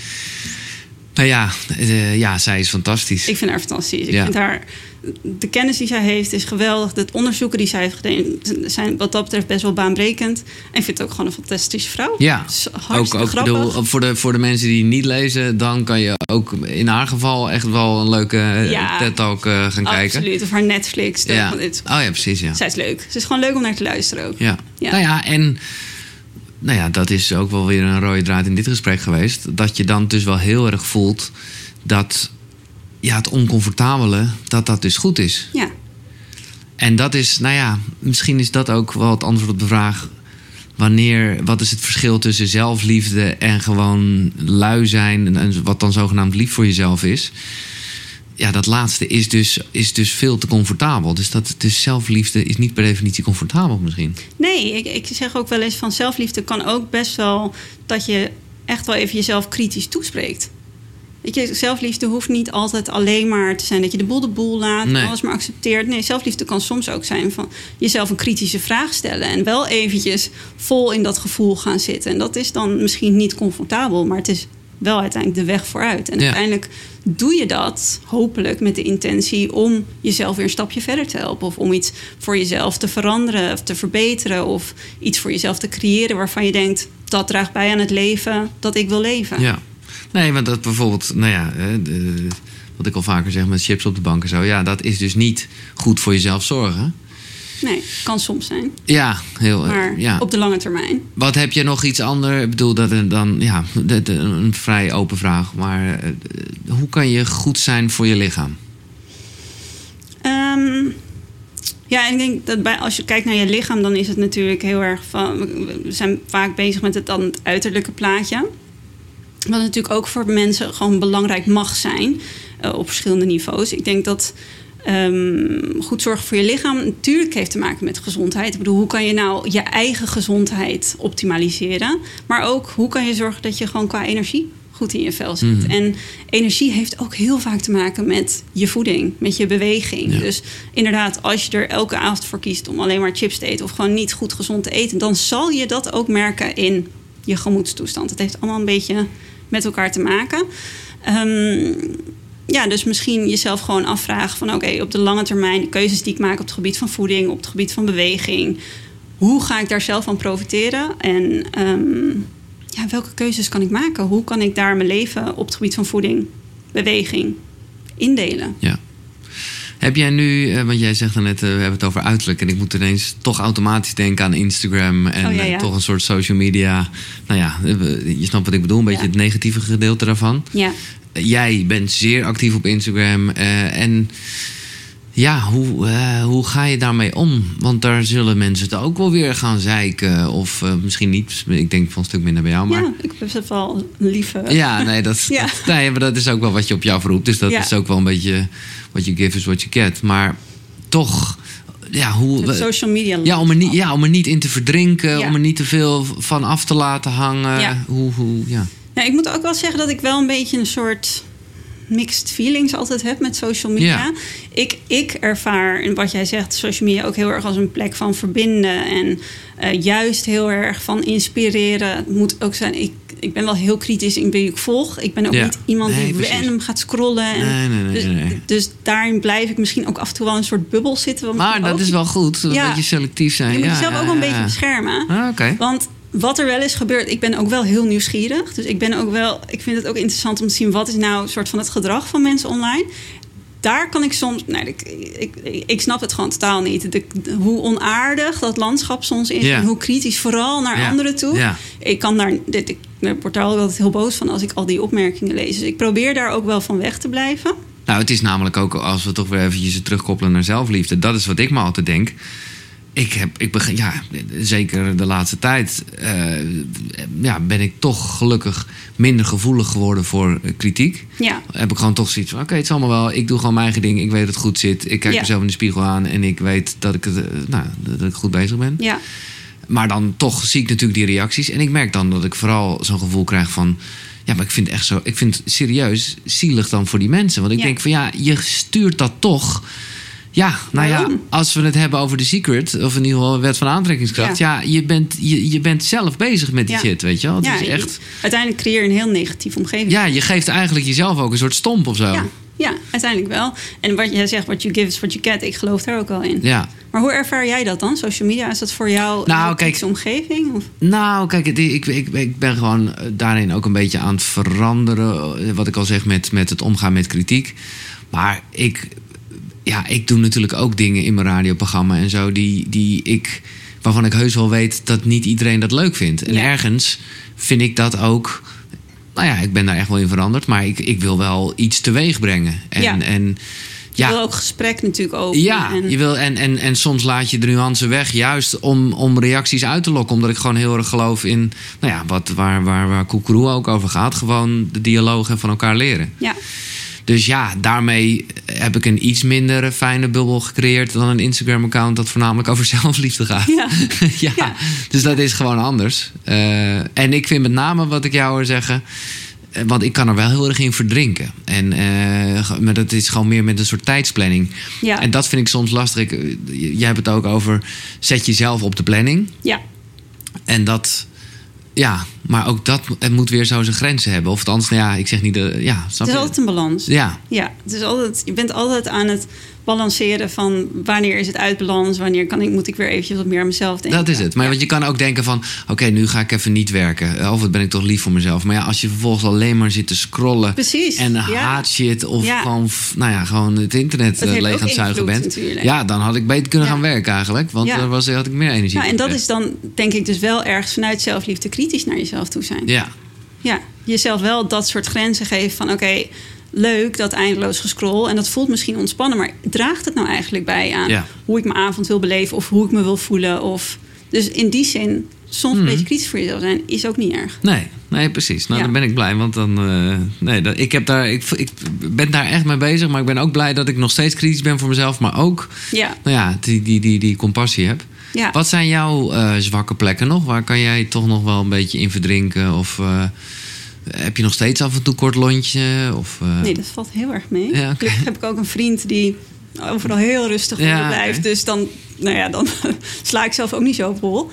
nou ja, eh, ja, zij is fantastisch. Ik vind haar fantastisch. Ik vind haar, de kennis die zij heeft is geweldig. De onderzoeken die zij heeft gedaan zijn wat dat betreft best wel baanbrekend. En ik vind het ook gewoon een fantastische vrouw. Ja, ook, ook bedoel, voor, de, voor de mensen die niet lezen, dan kan je ook in haar geval echt wel een leuke eh, Ja. TED-talk eh, gaan kijken. Absoluut. Of haar Netflix. Ja. Oh ja, precies. Ja. Zij is leuk. Ze is gewoon leuk om naar te luisteren ook. Ja. Ja. Nou ja, en nou ja, dat is ook wel weer een rode draad in dit gesprek geweest. Dat je dan dus wel heel erg voelt dat ja, het oncomfortabele, dat dat dus goed is. Ja. En dat is, nou ja, misschien is dat ook wel het antwoord op de vraag. Wanneer, wat is het verschil tussen zelfliefde en gewoon lui zijn, en wat dan zogenaamd lief voor jezelf is? Ja, dat laatste is dus, is dus veel te comfortabel. Dus dat dus zelfliefde is niet per definitie comfortabel misschien. Nee, ik, ik zeg ook wel eens van zelfliefde kan ook best wel dat je echt wel even jezelf kritisch toespreekt. Weet je, zelfliefde hoeft niet altijd alleen maar te zijn dat je de boel de boel laat, Nee. alles maar accepteert. Nee, zelfliefde kan soms ook zijn van jezelf een kritische vraag stellen en wel eventjes vol in dat gevoel gaan zitten. En dat is dan misschien niet comfortabel, maar het is wel uiteindelijk de weg vooruit. En Ja. uiteindelijk doe je dat hopelijk met de intentie om jezelf weer een stapje verder te helpen. Of om iets voor jezelf te veranderen of te verbeteren. Of iets voor jezelf te creëren waarvan je denkt dat draagt bij aan het leven dat ik wil leven. Ja. Nee, want dat bijvoorbeeld, nou ja, de- wat ik al vaker zeg met chips op de bank en zo. Ja, dat is dus niet goed voor jezelf zorgen. Nee, kan soms zijn. Ja, heel. Maar ja. op de lange termijn. Wat heb je nog iets anders? Ik bedoel, dat dan, ja, dat- een vrij open vraag. Maar eh, hoe kan je goed zijn voor je lichaam? Ehm, ja, ik denk dat bij, als je kijkt naar je lichaam, dan is het natuurlijk heel erg van. We zijn vaak bezig met het, dan het uiterlijke plaatje. Wat natuurlijk ook voor mensen gewoon belangrijk mag zijn eh, op verschillende niveaus. Ik denk dat ehm, goed zorgen voor je lichaam natuurlijk heeft te maken met gezondheid. Ik bedoel, hoe kan je nou je eigen gezondheid optimaliseren? Maar ook hoe kan je zorgen dat je gewoon qua energie goed in je vel zit. Mhm. En energie heeft ook heel vaak te maken met je voeding, met je beweging. Ja. Dus inderdaad, als je er elke avond voor kiest om alleen maar chips te eten of gewoon niet goed gezond te eten, dan zal je dat ook merken in je gemoedstoestand. Het heeft allemaal een beetje met elkaar te maken. Ehm, ja, dus misschien jezelf gewoon afvragen van oké, op de lange termijn, de keuzes die ik maak op het gebied van voeding, op het gebied van beweging, hoe ga ik daar zelf van profiteren? En ehm, ja, welke keuzes kan ik maken? Hoe kan ik daar mijn leven op het gebied van voeding, beweging indelen? Ja. Heb jij nu, eh, want jij zegt dan net, eh, we hebben het over uiterlijk. En ik moet ineens toch automatisch denken aan Instagram. En Oh, ja, ja. eh, toch een soort social media. Nou ja, je snapt wat ik bedoel. Een beetje Ja. het negatieve gedeelte daarvan. Ja. Jij bent zeer actief op Instagram. en ja, hoe, eh, hoe ga je daarmee om? Want daar zullen mensen het ook wel weer gaan zeiken. Of eh, misschien niet. Ik denk van een stuk minder bij jou. Maar ja, ik heb wel een lieve. ja, nee, dat, Ja. dat- nee, maar dat is ook wel wat je op jou verroept. Dus dat Ja. is ook wel een beetje what you give is what you get. Maar toch, ja, hoe... Het social media. Ja om, er niet, ja, om er niet in te verdrinken, Ja. om er niet te veel van af te laten hangen. Ja. Hoe, hoe, ja. Ja, ik moet ook wel zeggen dat ik wel een beetje een soort mixed feelings altijd heb met social media. Ja. Ik, ik ervaar, en wat jij zegt, social media ook heel erg als een plek van verbinden. En eh, juist heel erg van inspireren. Het moet ook zijn, ik, ik ben wel heel kritisch in wie ik volg. Ik ben ook Ja. niet iemand Nee, die precies. random gaat scrollen. En Nee, nee, nee, dus, dus daarin blijf ik misschien ook af en toe wel in een soort bubbel zitten. Maar dat ook- is wel goed, een Ja. beetje selectief zijn. Je moet ja, jezelf ook een beetje beschermen. Ah, Oké. Want wat er wel is gebeurd, ik ben ook wel heel nieuwsgierig. Dus ik ben ook wel, ik vind het ook interessant om te zien wat is nou een soort van het gedrag van mensen online. Daar kan ik soms, nou, ik, ik, snap het gewoon totaal niet. De, de- hoe onaardig dat landschap soms is en hoe kritisch vooral naar anderen toe. Ik kan daar, dit, ik word daar ook altijd heel boos van als ik al die opmerkingen lees. Dus ik probeer daar ook wel van weg te blijven. Nou, het is namelijk ook, als we toch weer eventjes terugkoppelen naar zelfliefde. Dat is wat ik me altijd denk. Ik heb, ik begin, ja, zeker de laatste tijd, eh, ja, ben ik toch gelukkig minder gevoelig geworden voor eh, kritiek. Ja, Heb ik gewoon toch zoiets van, oké, het is allemaal wel, ik doe gewoon mijn eigen ding. Ik weet dat het goed zit. Ik kijk Ja. mezelf in de spiegel aan en ik weet dat ik, het, eh, nou, dat ik goed bezig ben. ja, Maar dan toch zie ik natuurlijk die reacties. En ik merk dan dat ik vooral zo'n gevoel krijg van. Ja, maar ik vind het echt zo. Ik vind het serieus zielig dan voor die mensen. Want ik Ja. denk van ja, je stuurt dat toch. Ja, nou ja, als we het hebben over de secret, of in ieder geval wet van aantrekkingskracht. Ja, je, bent, je, je bent zelf bezig met die Ja. shit, weet je wel. Het ja is je- echt. uiteindelijk creëer je een heel negatieve omgeving. Ja, je geeft eigenlijk jezelf ook een soort stomp of zo. Ja, ja, uiteindelijk wel. En wat jij zegt, what you give is what you get. Ik geloof daar ook wel in. ja. Maar hoe ervaar jij dat dan? Social media, is dat voor jou Nou, een heel kijk- kritische omgeving? Of? Nou, kijk, ik, ik, ik ben gewoon eh, daarin ook een beetje aan het veranderen. eh, Wat ik al zeg met, met het omgaan met kritiek. Maar ik, ja, ik doe natuurlijk ook dingen in mijn radioprogramma en zo. Die, die ik, waarvan ik heus wel weet dat niet iedereen dat leuk vindt. En ergens vind ik dat ook. Nou ja, ik ben daar echt wel in veranderd. Maar ik, ik wil wel iets teweeg brengen. En, Ja. en Je Ja. wil ook gesprek natuurlijk openen. Ja, en, je wil, en, en, en soms laat je de nuance weg, juist om, om reacties uit te lokken. Omdat ik gewoon heel erg geloof in, nou ja, wat, waar, waar, waar Koekeroe ook over gaat. Gewoon de dialoog en van elkaar leren. ja. Dus ja, daarmee heb ik een iets minder fijne bubbel gecreëerd dan een Instagram-account dat voornamelijk over zelfliefde gaat. Ja. ja, Ja. dus dat is gewoon anders. Eh, en ik vind met name wat ik jou hoor zeggen. eh, Want ik kan er wel heel erg in verdrinken. En, eh, maar dat is gewoon meer met een soort tijdsplanning. Ja. En dat vind ik soms lastig. Ik, jij hebt het ook over. Zet jezelf op de planning. ja. En dat. Ja, maar ook dat het moet weer zo zijn grenzen hebben. Of anders, nou ja, ik zeg niet. De, ja, snap Het is je? altijd een balans. Ja, Ja, het is altijd, je bent altijd aan het balanceren van wanneer is het uit balans, wanneer kan ik, moet ik weer eventjes wat meer aan mezelf denken. Dat is het. Maar Ja. want je kan ook denken van... oké, nu ga ik even niet werken. Of wat ben ik toch lief voor mezelf. Maar ja, als je vervolgens alleen maar zit te scrollen... Precies. en ja. haat shit... of Ja. gewoon, nou ja, gewoon het internet Dat eh, leeg aan het zuigen bent... natuurlijk. ja, dan had ik beter kunnen Ja. gaan werken eigenlijk. Want Ja. dan was, had ik meer energie. Nou, en dat is dan denk ik dus wel ergens vanuit zelfliefde kritisch naar jezelf toe zijn. Ja, Ja, jezelf wel dat soort grenzen geven van oké, leuk dat eindeloos gescroll en dat voelt misschien ontspannen, maar draagt het nou eigenlijk bij aan Ja. hoe ik mijn avond wil beleven of hoe ik me wil voelen? Of dus in die zin soms Mhm. een beetje kritisch voor jezelf zijn is ook niet erg. nee, nee, precies. Nou, Ja. dan ben ik blij. Want dan... eh, nee, dat, ik, heb daar, ik, ik ben daar echt mee bezig. Maar ik ben ook blij dat ik nog steeds kritisch ben voor mezelf. Maar ook, Ja, nou ja, die, die, die, die compassie heb. ja. Wat zijn jouw eh, zwakke plekken nog? Waar kan jij toch nog wel een beetje in verdrinken? Of eh, heb je nog steeds af en toe kort lontje? Of, eh, Nee, dat valt heel erg mee. Ja. Gelukkig heb ik ook een vriend die overal heel rustig Ja, blijft. Dus dan, nou ja, dan sla ik zelf ook niet zo op.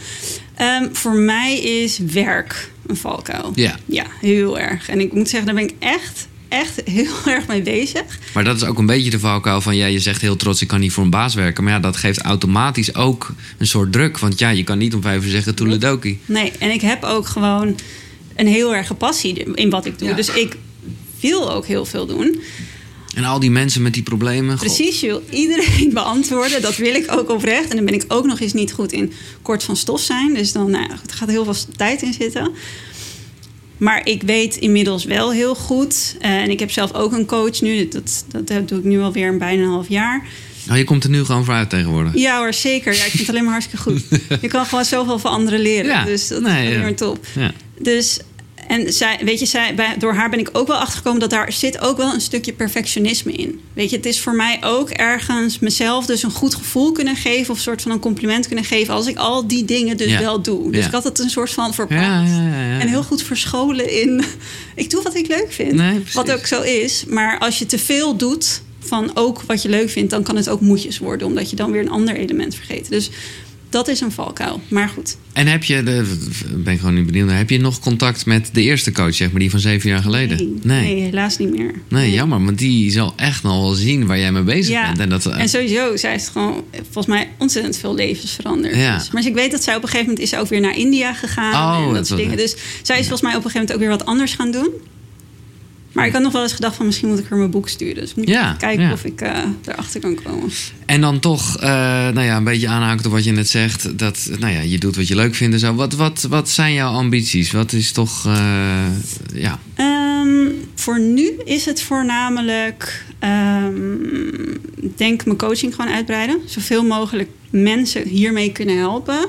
Ehm, voor mij is werk een valkuil. Ja. Ja, heel erg. En ik moet zeggen, daar ben ik echt, echt heel erg mee bezig. Maar dat is ook een beetje de valkuil van... Ja, je zegt heel trots, ik kan niet voor een baas werken. Maar ja, dat geeft automatisch ook een soort druk. Want ja, je kan niet om vijf uur zeggen toeledoki. Nee, en ik heb ook gewoon een heel erg passie in wat ik doe. Ja. Dus ik wil ook heel veel doen. En al die mensen met die problemen. Precies, je wil iedereen beantwoorden. Dat wil ik ook oprecht. En dan ben ik ook nog eens niet goed in kort van stof zijn. Dus dan nou, er gaat heel veel tijd in zitten. Maar ik weet inmiddels wel heel goed. eh, en ik heb zelf ook een coach nu. Dat, dat doe ik nu alweer een bijna een half jaar. Nou, je komt er nu gewoon voor uit tegenwoordig. Ja hoor, zeker. Ja, ik vind het alleen maar hartstikke goed. Je kan gewoon zoveel van anderen leren. Ja, Dus dat nee, is alleen maar top. Ja. Dus, en zij, weet je, zij, bij, door haar ben ik ook wel achtergekomen dat daar zit ook wel een stukje perfectionisme in. Weet je, het is voor mij ook ergens mezelf dus een goed gevoel kunnen geven of een soort van een compliment kunnen geven als ik al die dingen dus Ja. wel doe. Dus ik had het een soort van verpakt. En heel goed verscholen in. Ik doe wat ik leuk vind. Nee, wat ook zo is. Maar als je te veel doet van ook wat je leuk vindt, dan kan het ook moedjes worden, omdat je dan weer een ander element vergeet. Dus dat is een valkuil. Maar goed. En heb je, de, ben ik gewoon nu benieuwd, heb je nog contact met de eerste coach, zeg maar, die van zeven jaar geleden? Nee, Nee, nee, helaas niet meer. Nee, jammer, want die zal echt nog wel zien waar jij mee bezig Ja, bent. En dat, eh, en sowieso, zij is gewoon volgens mij ontzettend veel levens veranderd. Ja. Dus, maar ik weet dat zij op een gegeven moment is ook weer naar India gegaan. Oh, en dat dat soort dingen. Dus zij is volgens mij op een gegeven moment ook weer wat anders gaan doen. Maar ik had nog wel eens gedacht van misschien moet ik haar mijn boek sturen. Dus moet ik Ja, kijken ja. of ik eh erachter kan komen. En dan toch, eh, nou ja, een beetje aanhaken op wat je net zegt. Dat, nou ja, je doet wat je leuk vindt en zo. Wat, wat, wat zijn jouw ambities? Wat is toch, eh, ja... Ehm, voor nu is het voornamelijk, ik denk mijn coaching gewoon uitbreiden. Zoveel mogelijk mensen hiermee kunnen helpen.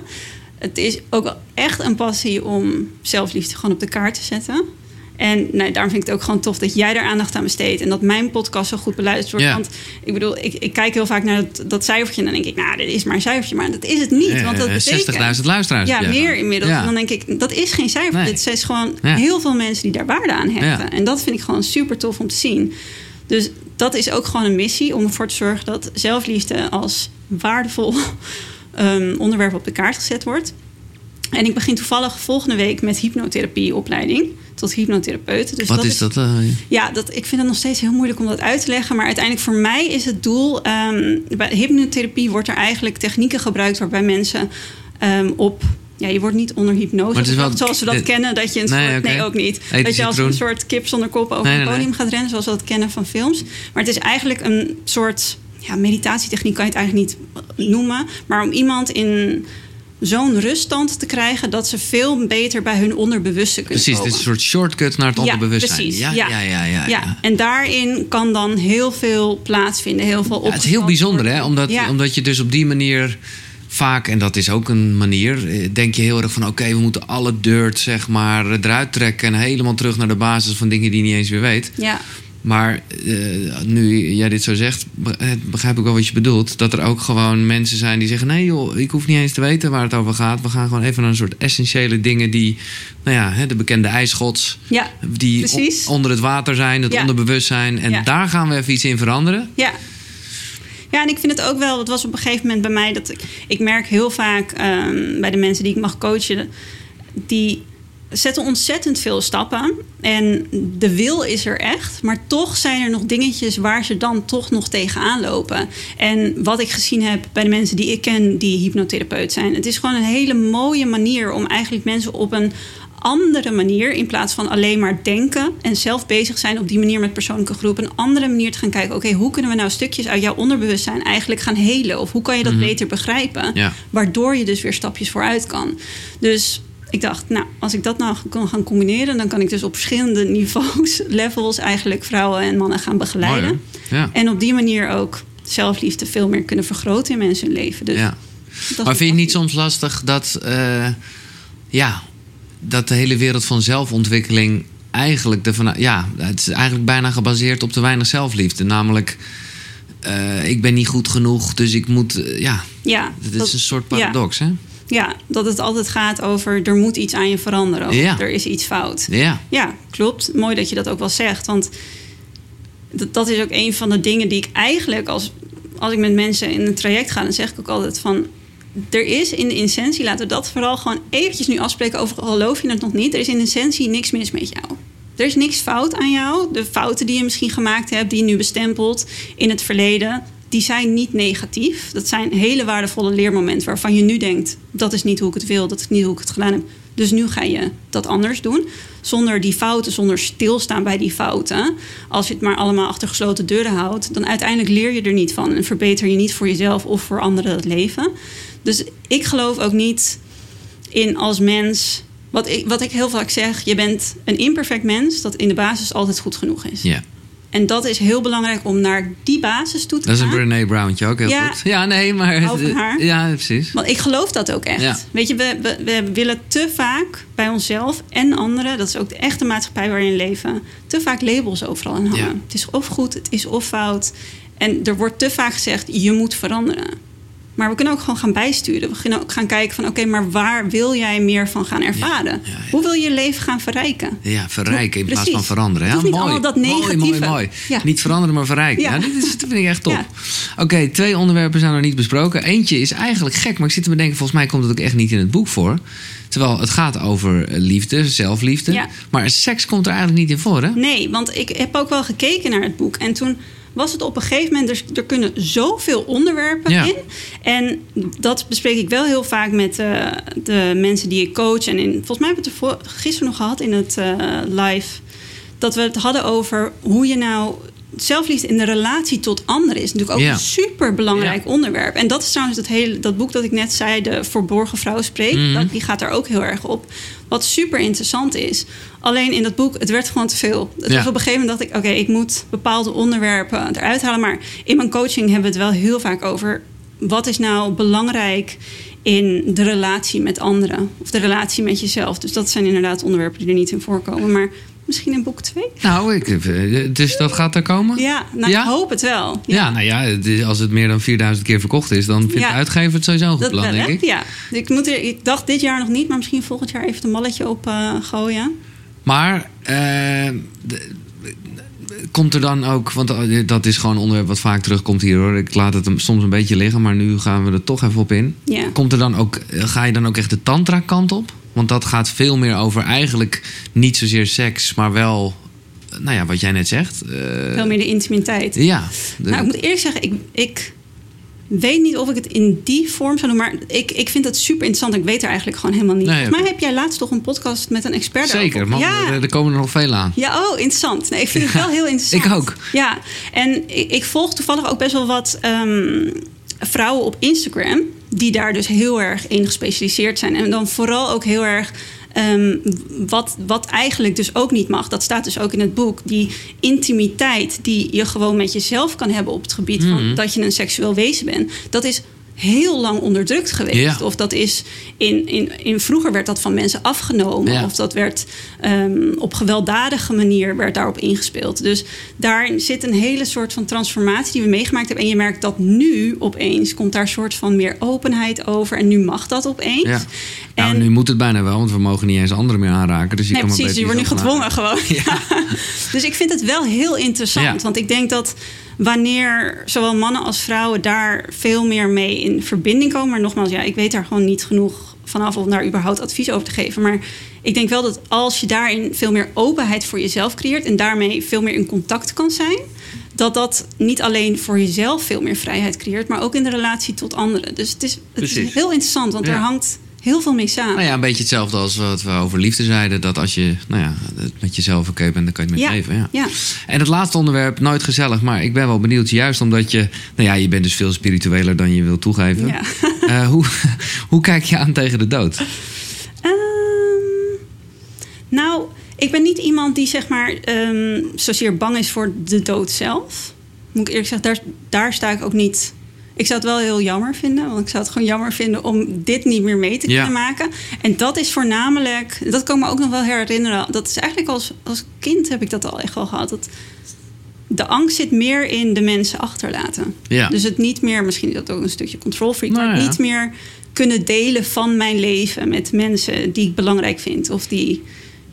Het is ook wel echt een passie om zelfliefde gewoon op de kaart te zetten. En nou, daarom vind ik het ook gewoon tof dat jij daar aandacht aan besteedt. En dat mijn podcast zo goed beluisterd wordt. Ja. Want ik bedoel, ik, ik kijk heel vaak naar dat, dat cijfertje. En dan denk ik, nou, dit is maar een cijfertje. Maar dat is het niet. want dat betekent... 60.000 luisteraars. Ja, meer inmiddels. Ja. En dan denk ik, dat is geen cijfer. Nee. Dit is gewoon Ja. heel veel mensen die daar waarde aan hechten. En dat vind ik gewoon super tof om te zien. Dus dat is ook gewoon een missie om ervoor te zorgen dat zelfliefde als waardevol ehm, onderwerp op de kaart gezet wordt. En ik begin toevallig volgende week met hypnotherapieopleiding tot hypnotherapeut. Dus Wat is dat? eh, ja, dat, ik vind het nog steeds heel moeilijk om dat uit te leggen. Maar uiteindelijk voor mij is het doel... ehm, bij hypnotherapie wordt er eigenlijk technieken gebruikt... waarbij mensen ehm, op... Ja, je wordt niet onder hypnose Maar het is wel- gebracht, zoals we dat dit- kennen. Dat je een Nee, soort... Nee, ook niet. Dat je als een soort kip zonder kop over Nee, een podium nee. gaat rennen... zoals we dat kennen van films. Maar het is eigenlijk een soort... Ja, meditatietechniek kan je het eigenlijk niet noemen. Maar om iemand in zo'n ruststand te krijgen dat ze veel beter bij hun onderbewuste kunnen Precies, komen. het is een soort shortcut naar het onderbewustzijn. precies. Ja, ja, ja, ja, ja. Ja, en daarin kan dan heel veel plaatsvinden, heel veel Ja, het is heel bijzonder, hè? Omdat, omdat je dus op die manier vaak, en dat is ook een manier, eh, denk je heel erg van: oké, we moeten alle dirt, zeg maar, eruit trekken en helemaal terug naar de basis van dingen die je niet eens weer weet. Ja, Maar eh, nu jij dit zo zegt, eh, begrijp ik wel wat je bedoelt. Dat er ook gewoon mensen zijn die zeggen: nee, joh, ik hoef niet eens te weten waar het over gaat. We gaan gewoon even naar een soort essentiële dingen die, nou ja, hè, de bekende ijsschots, ja, die onder het water zijn, het Ja. onderbewustzijn. En Ja. daar gaan we even iets in veranderen. ja. Ja, en ik vind het ook wel, het was op een gegeven moment bij mij dat ik, ik merk heel vaak ehm, bij de mensen die ik mag coachen, die zetten ontzettend veel stappen. En de wil is er echt, maar toch zijn er nog dingetjes waar ze dan toch nog tegenaan lopen. En wat ik gezien heb bij de mensen die ik ken die hypnotherapeut zijn, het is gewoon een hele mooie manier om eigenlijk mensen op een andere manier, in plaats van alleen maar denken en zelf bezig zijn op die manier met persoonlijke groep, een andere manier te gaan kijken. Oké, hoe kunnen we nou stukjes uit jouw onderbewustzijn eigenlijk gaan helen? Of hoe kan je dat beter begrijpen? Ja. Waardoor je dus weer stapjes vooruit kan. Dus ik dacht, nou, als ik dat nou kan gaan combineren, dan kan ik dus op verschillende niveaus, levels eigenlijk vrouwen en mannen gaan begeleiden. Mooi. Ja. En op die manier ook zelfliefde veel meer kunnen vergroten in mensen hun leven. Dus ja. dat Maar vind je het niet soms lastig dat, eh, ja, dat de hele wereld van zelfontwikkeling eigenlijk, de van, ja, het is eigenlijk bijna gebaseerd op te weinig zelfliefde. Namelijk, eh, ik ben niet goed genoeg, dus ik moet, eh, ja, Ja, het is dat- een soort ja. paradox, hè? Ja, dat het altijd gaat over er moet iets aan je veranderen. Of Ja. er is iets fout. Ja, Ja, klopt. Mooi dat je dat ook wel zegt. Want dat, dat is ook een van de dingen die ik eigenlijk als, als ik met mensen in een traject ga, dan zeg ik ook altijd van. Er is in de essentie, laten we dat vooral gewoon eventjes nu afspreken over, geloof je het nog niet, er is in de essentie niks mis met jou. Er is niks fout aan jou. De fouten die je misschien gemaakt hebt, die je nu bestempelt in het verleden, die zijn niet negatief. Dat zijn hele waardevolle leermomenten waarvan je nu denkt: dat is niet hoe ik het wil, dat is niet hoe ik het gedaan heb. Dus nu ga je dat anders doen. Zonder die fouten, zonder stilstaan bij die fouten. Als je het maar allemaal achter gesloten deuren houdt, dan uiteindelijk leer je er niet van en verbeter je niet voor jezelf of voor anderen het leven. Dus ik geloof ook niet in als mens. Wat ik, wat ik heel vaak zeg, je bent een imperfect mens dat in de basis altijd goed genoeg is. ja. En dat is heel belangrijk om naar die basis toe te Dat is gaan. een Brené Browntje ook heel Ja. goed. Ja, nee, maar... Haar. Ja, precies. Want ik geloof dat ook echt. Ja. Weet je, we, we, we willen te vaak bij onszelf en anderen, dat is ook de echte maatschappij waarin we leven, te vaak labels overal aan hangen. Ja. Het is of goed, het is of fout. En er wordt te vaak gezegd, je moet veranderen. Maar we kunnen ook gewoon gaan bijsturen. We kunnen ook gaan kijken van, oké, maar waar wil jij meer van gaan ervaren? Ja, ja, ja. Hoe wil je je leven gaan verrijken? Ja, verrijken in plaats van veranderen. Ja, mooi. allemaal dat mooi, mooi, negatieve. mooi. Ja. Niet veranderen, maar verrijken. Ja. Dit, is, dit vind ik echt top. Oké, twee onderwerpen zijn nog niet besproken. Eentje is eigenlijk gek, maar ik zit te bedenken... volgens mij komt het ook echt niet in het boek voor. Terwijl het gaat over eh, liefde, zelfliefde. Ja. Maar seks komt er eigenlijk niet in voor, hè? Nee, want ik heb ook wel gekeken naar het boek. En toen was het op een gegeven moment... er, er kunnen zoveel onderwerpen Ja. in. En dat bespreek ik wel heel vaak met eh, de mensen die ik coach. En in, volgens mij hebben we het er gisteren nog gehad in het eh, live... dat we het hadden over hoe je nou... Zelfliefde in de relatie tot anderen is natuurlijk ook een super belangrijk onderwerp. En dat is trouwens het hele, dat boek dat ik net zei, De Verborgen Vrouw Spreekt. Mhm. dat, die gaat daar ook heel erg op. Wat super interessant is. Alleen in dat boek, het werd gewoon te veel. Het Ja. was op een gegeven moment dacht ik, oké, ik moet bepaalde onderwerpen eruit halen. Maar in mijn coaching hebben we het wel heel vaak over... wat is nou belangrijk in de relatie met anderen? Of de relatie met jezelf. Dus dat zijn inderdaad onderwerpen die er niet in voorkomen. Maar misschien in boek 2? Nou, ik, eh, dus dat gaat er komen? Ja, nou, Ja? ik hoop het wel. Ja, nou ja, het is- als het meer dan 4000 keer verkocht is... dan vindt Ja. de uitgever het sowieso een goed Dat plan, wel, denk hè? ik. Ja, ik, moet er, ik dacht dit jaar nog niet, maar misschien volgend jaar even een malletje op eh, gooien. Maar eh, komt er dan ook, want dat is gewoon een onderwerp wat vaak terugkomt hier hoor. Ik laat het hem soms een beetje liggen, maar nu gaan we er toch even op in. Ja. Komt er dan ook, ga je dan ook echt de tantra kant op? Want dat gaat veel meer over eigenlijk niet zozeer seks, maar wel, nou ja, wat jij net zegt. eh, Veel meer de intimiteit. Ja. de- Nou, ik moet eerlijk zeggen, ik, ik weet niet of ik het in die vorm zou doen. Maar ik, ik vind het super interessant. Ik weet er eigenlijk gewoon helemaal niet. Nee, Volgens mij oké. heb jij laatst toch een podcast met een expert zeker, man. Ja. Er, er komen er nog veel aan. Ja, oh, interessant. Nee, ik vind het wel heel interessant. Ik ook. Ja, en ik, ik volg toevallig ook best wel wat ehm, vrouwen op Instagram. Die daar dus heel erg in gespecialiseerd zijn. En dan vooral ook heel erg Ehm, wat, wat eigenlijk dus ook niet mag, dat staat dus ook in het boek. Die intimiteit die je gewoon met jezelf kan hebben op het gebied van Mhm. dat je een seksueel wezen bent. Dat is heel lang onderdrukt geweest. Ja. Of dat is in, in, in vroeger werd dat van mensen afgenomen. Ja. Of dat werd ehm, op gewelddadige manier werd daarop ingespeeld. Dus daar zit een hele soort van transformatie die we meegemaakt hebben. En je merkt dat nu opeens komt daar een soort van meer openheid over. En nu mag dat opeens. Ja. Nou, nu moet het bijna wel, want we mogen niet eens anderen meer aanraken. Dus je Nee, kan precies. Je wordt nu gedwongen gewoon. Ja. Dus ik vind het wel heel interessant. Want ik denk dat wanneer zowel mannen als vrouwen daar veel meer mee in verbinding komen. Maar nogmaals, ja, ik weet daar gewoon niet genoeg vanaf om daar überhaupt advies over te geven. Maar ik denk wel dat als je daarin veel meer openheid voor jezelf creëert en daarmee veel meer in contact kan zijn. Dat dat niet alleen voor jezelf veel meer vrijheid creëert, maar ook in de relatie tot anderen. Dus het is, het is heel interessant, want Ja. er hangt heel veel mee samen. Nou ja, een beetje hetzelfde als wat we over liefde zeiden. Dat als je nou ja, het met jezelf oké bent, dan kan je het met Ja, leven. Ja. ja. En het laatste onderwerp, nooit gezellig. Maar ik ben wel benieuwd, juist omdat je... Nou ja, je bent dus veel spiritueler dan je wil toegeven. Ja. Eh, hoe, hoe kijk je aan tegen de dood? Ehm, nou, ik ben niet iemand die zeg maar ehm, zozeer bang is voor de dood zelf. Moet ik eerlijk zeggen, daar, daar sta ik ook niet. Ik zou het wel heel jammer vinden, want ik zou het gewoon jammer vinden om dit niet meer mee te Ja. kunnen maken. En dat is voornamelijk, dat kan ik me ook nog wel herinneren. Dat is eigenlijk als, als kind heb ik dat al echt wel gehad. Dat de angst zit meer in de mensen achterlaten. Ja. Dus het niet meer, misschien is dat ook een stukje control freak, Nou maar ja. niet meer kunnen delen van mijn leven met mensen die ik belangrijk vind of die,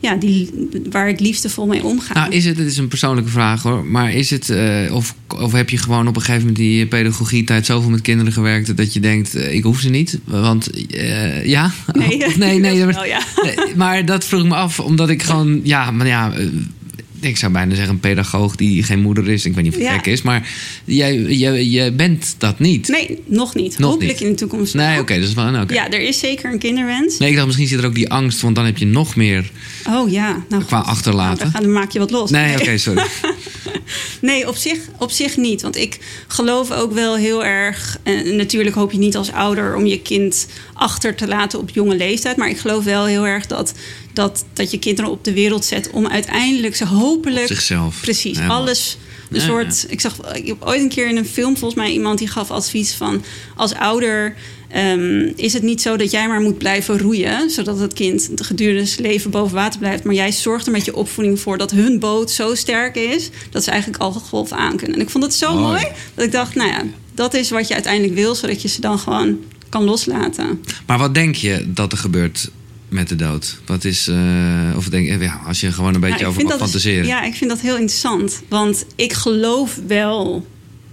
ja, die, waar ik liefdevol mee omga. Nou, is het, het is een persoonlijke vraag hoor. Maar is het, eh, of, of heb je gewoon op een gegeven moment die pedagogietijd zoveel met kinderen gewerkt dat je denkt, eh, ik hoef ze niet? Want eh, ja? Nee, nee, nee, dat dat- wel, ja. nee, maar dat vroeg ik me af, omdat ik gewoon, ja, maar ja. Ik zou bijna zeggen een pedagoog die geen moeder is. Ik weet niet of het Ja. gek is, maar jij, jij, jij bent dat niet. Nee, nog niet. Nog Hopelijk niet. in de toekomst. Nee, oké, dat is wel. nou. Ja, er is zeker een kinderwens. Nee, ik dacht misschien zit er ook die angst, want dan heb je nog meer Oh ja. Nou, qua goed. achterlaten. Nou, dan maak je wat los. Nee, oké, sorry. Nee, op zich, op zich niet. Want ik geloof ook wel heel erg. En natuurlijk hoop je niet als ouder om je kind achter te laten op jonge leeftijd. Maar ik geloof wel heel erg dat, dat, dat je kinderen op de wereld zet om uiteindelijk ze hopelijk. Zichzelf. Precies, alles. Een Ja, soort. Ik zag ik heb ooit een keer in een film volgens mij iemand die gaf advies van als ouder. ehm, is het niet zo dat jij maar moet blijven roeien, zodat het kind gedurende zijn leven boven water blijft, maar jij zorgt er met je opvoeding voor dat hun boot zo sterk is dat ze eigenlijk al golf aan kunnen. En ik vond het zo mooi dat ik dacht, nou ja, dat is wat je uiteindelijk wil, zodat je ze dan gewoon kan loslaten. Maar wat denk je dat er gebeurt met de dood? Wat is, eh, of denk je, ja, als je gewoon een beetje Nou, over mag fantaseren. ja, ik vind dat heel interessant. Want ik geloof wel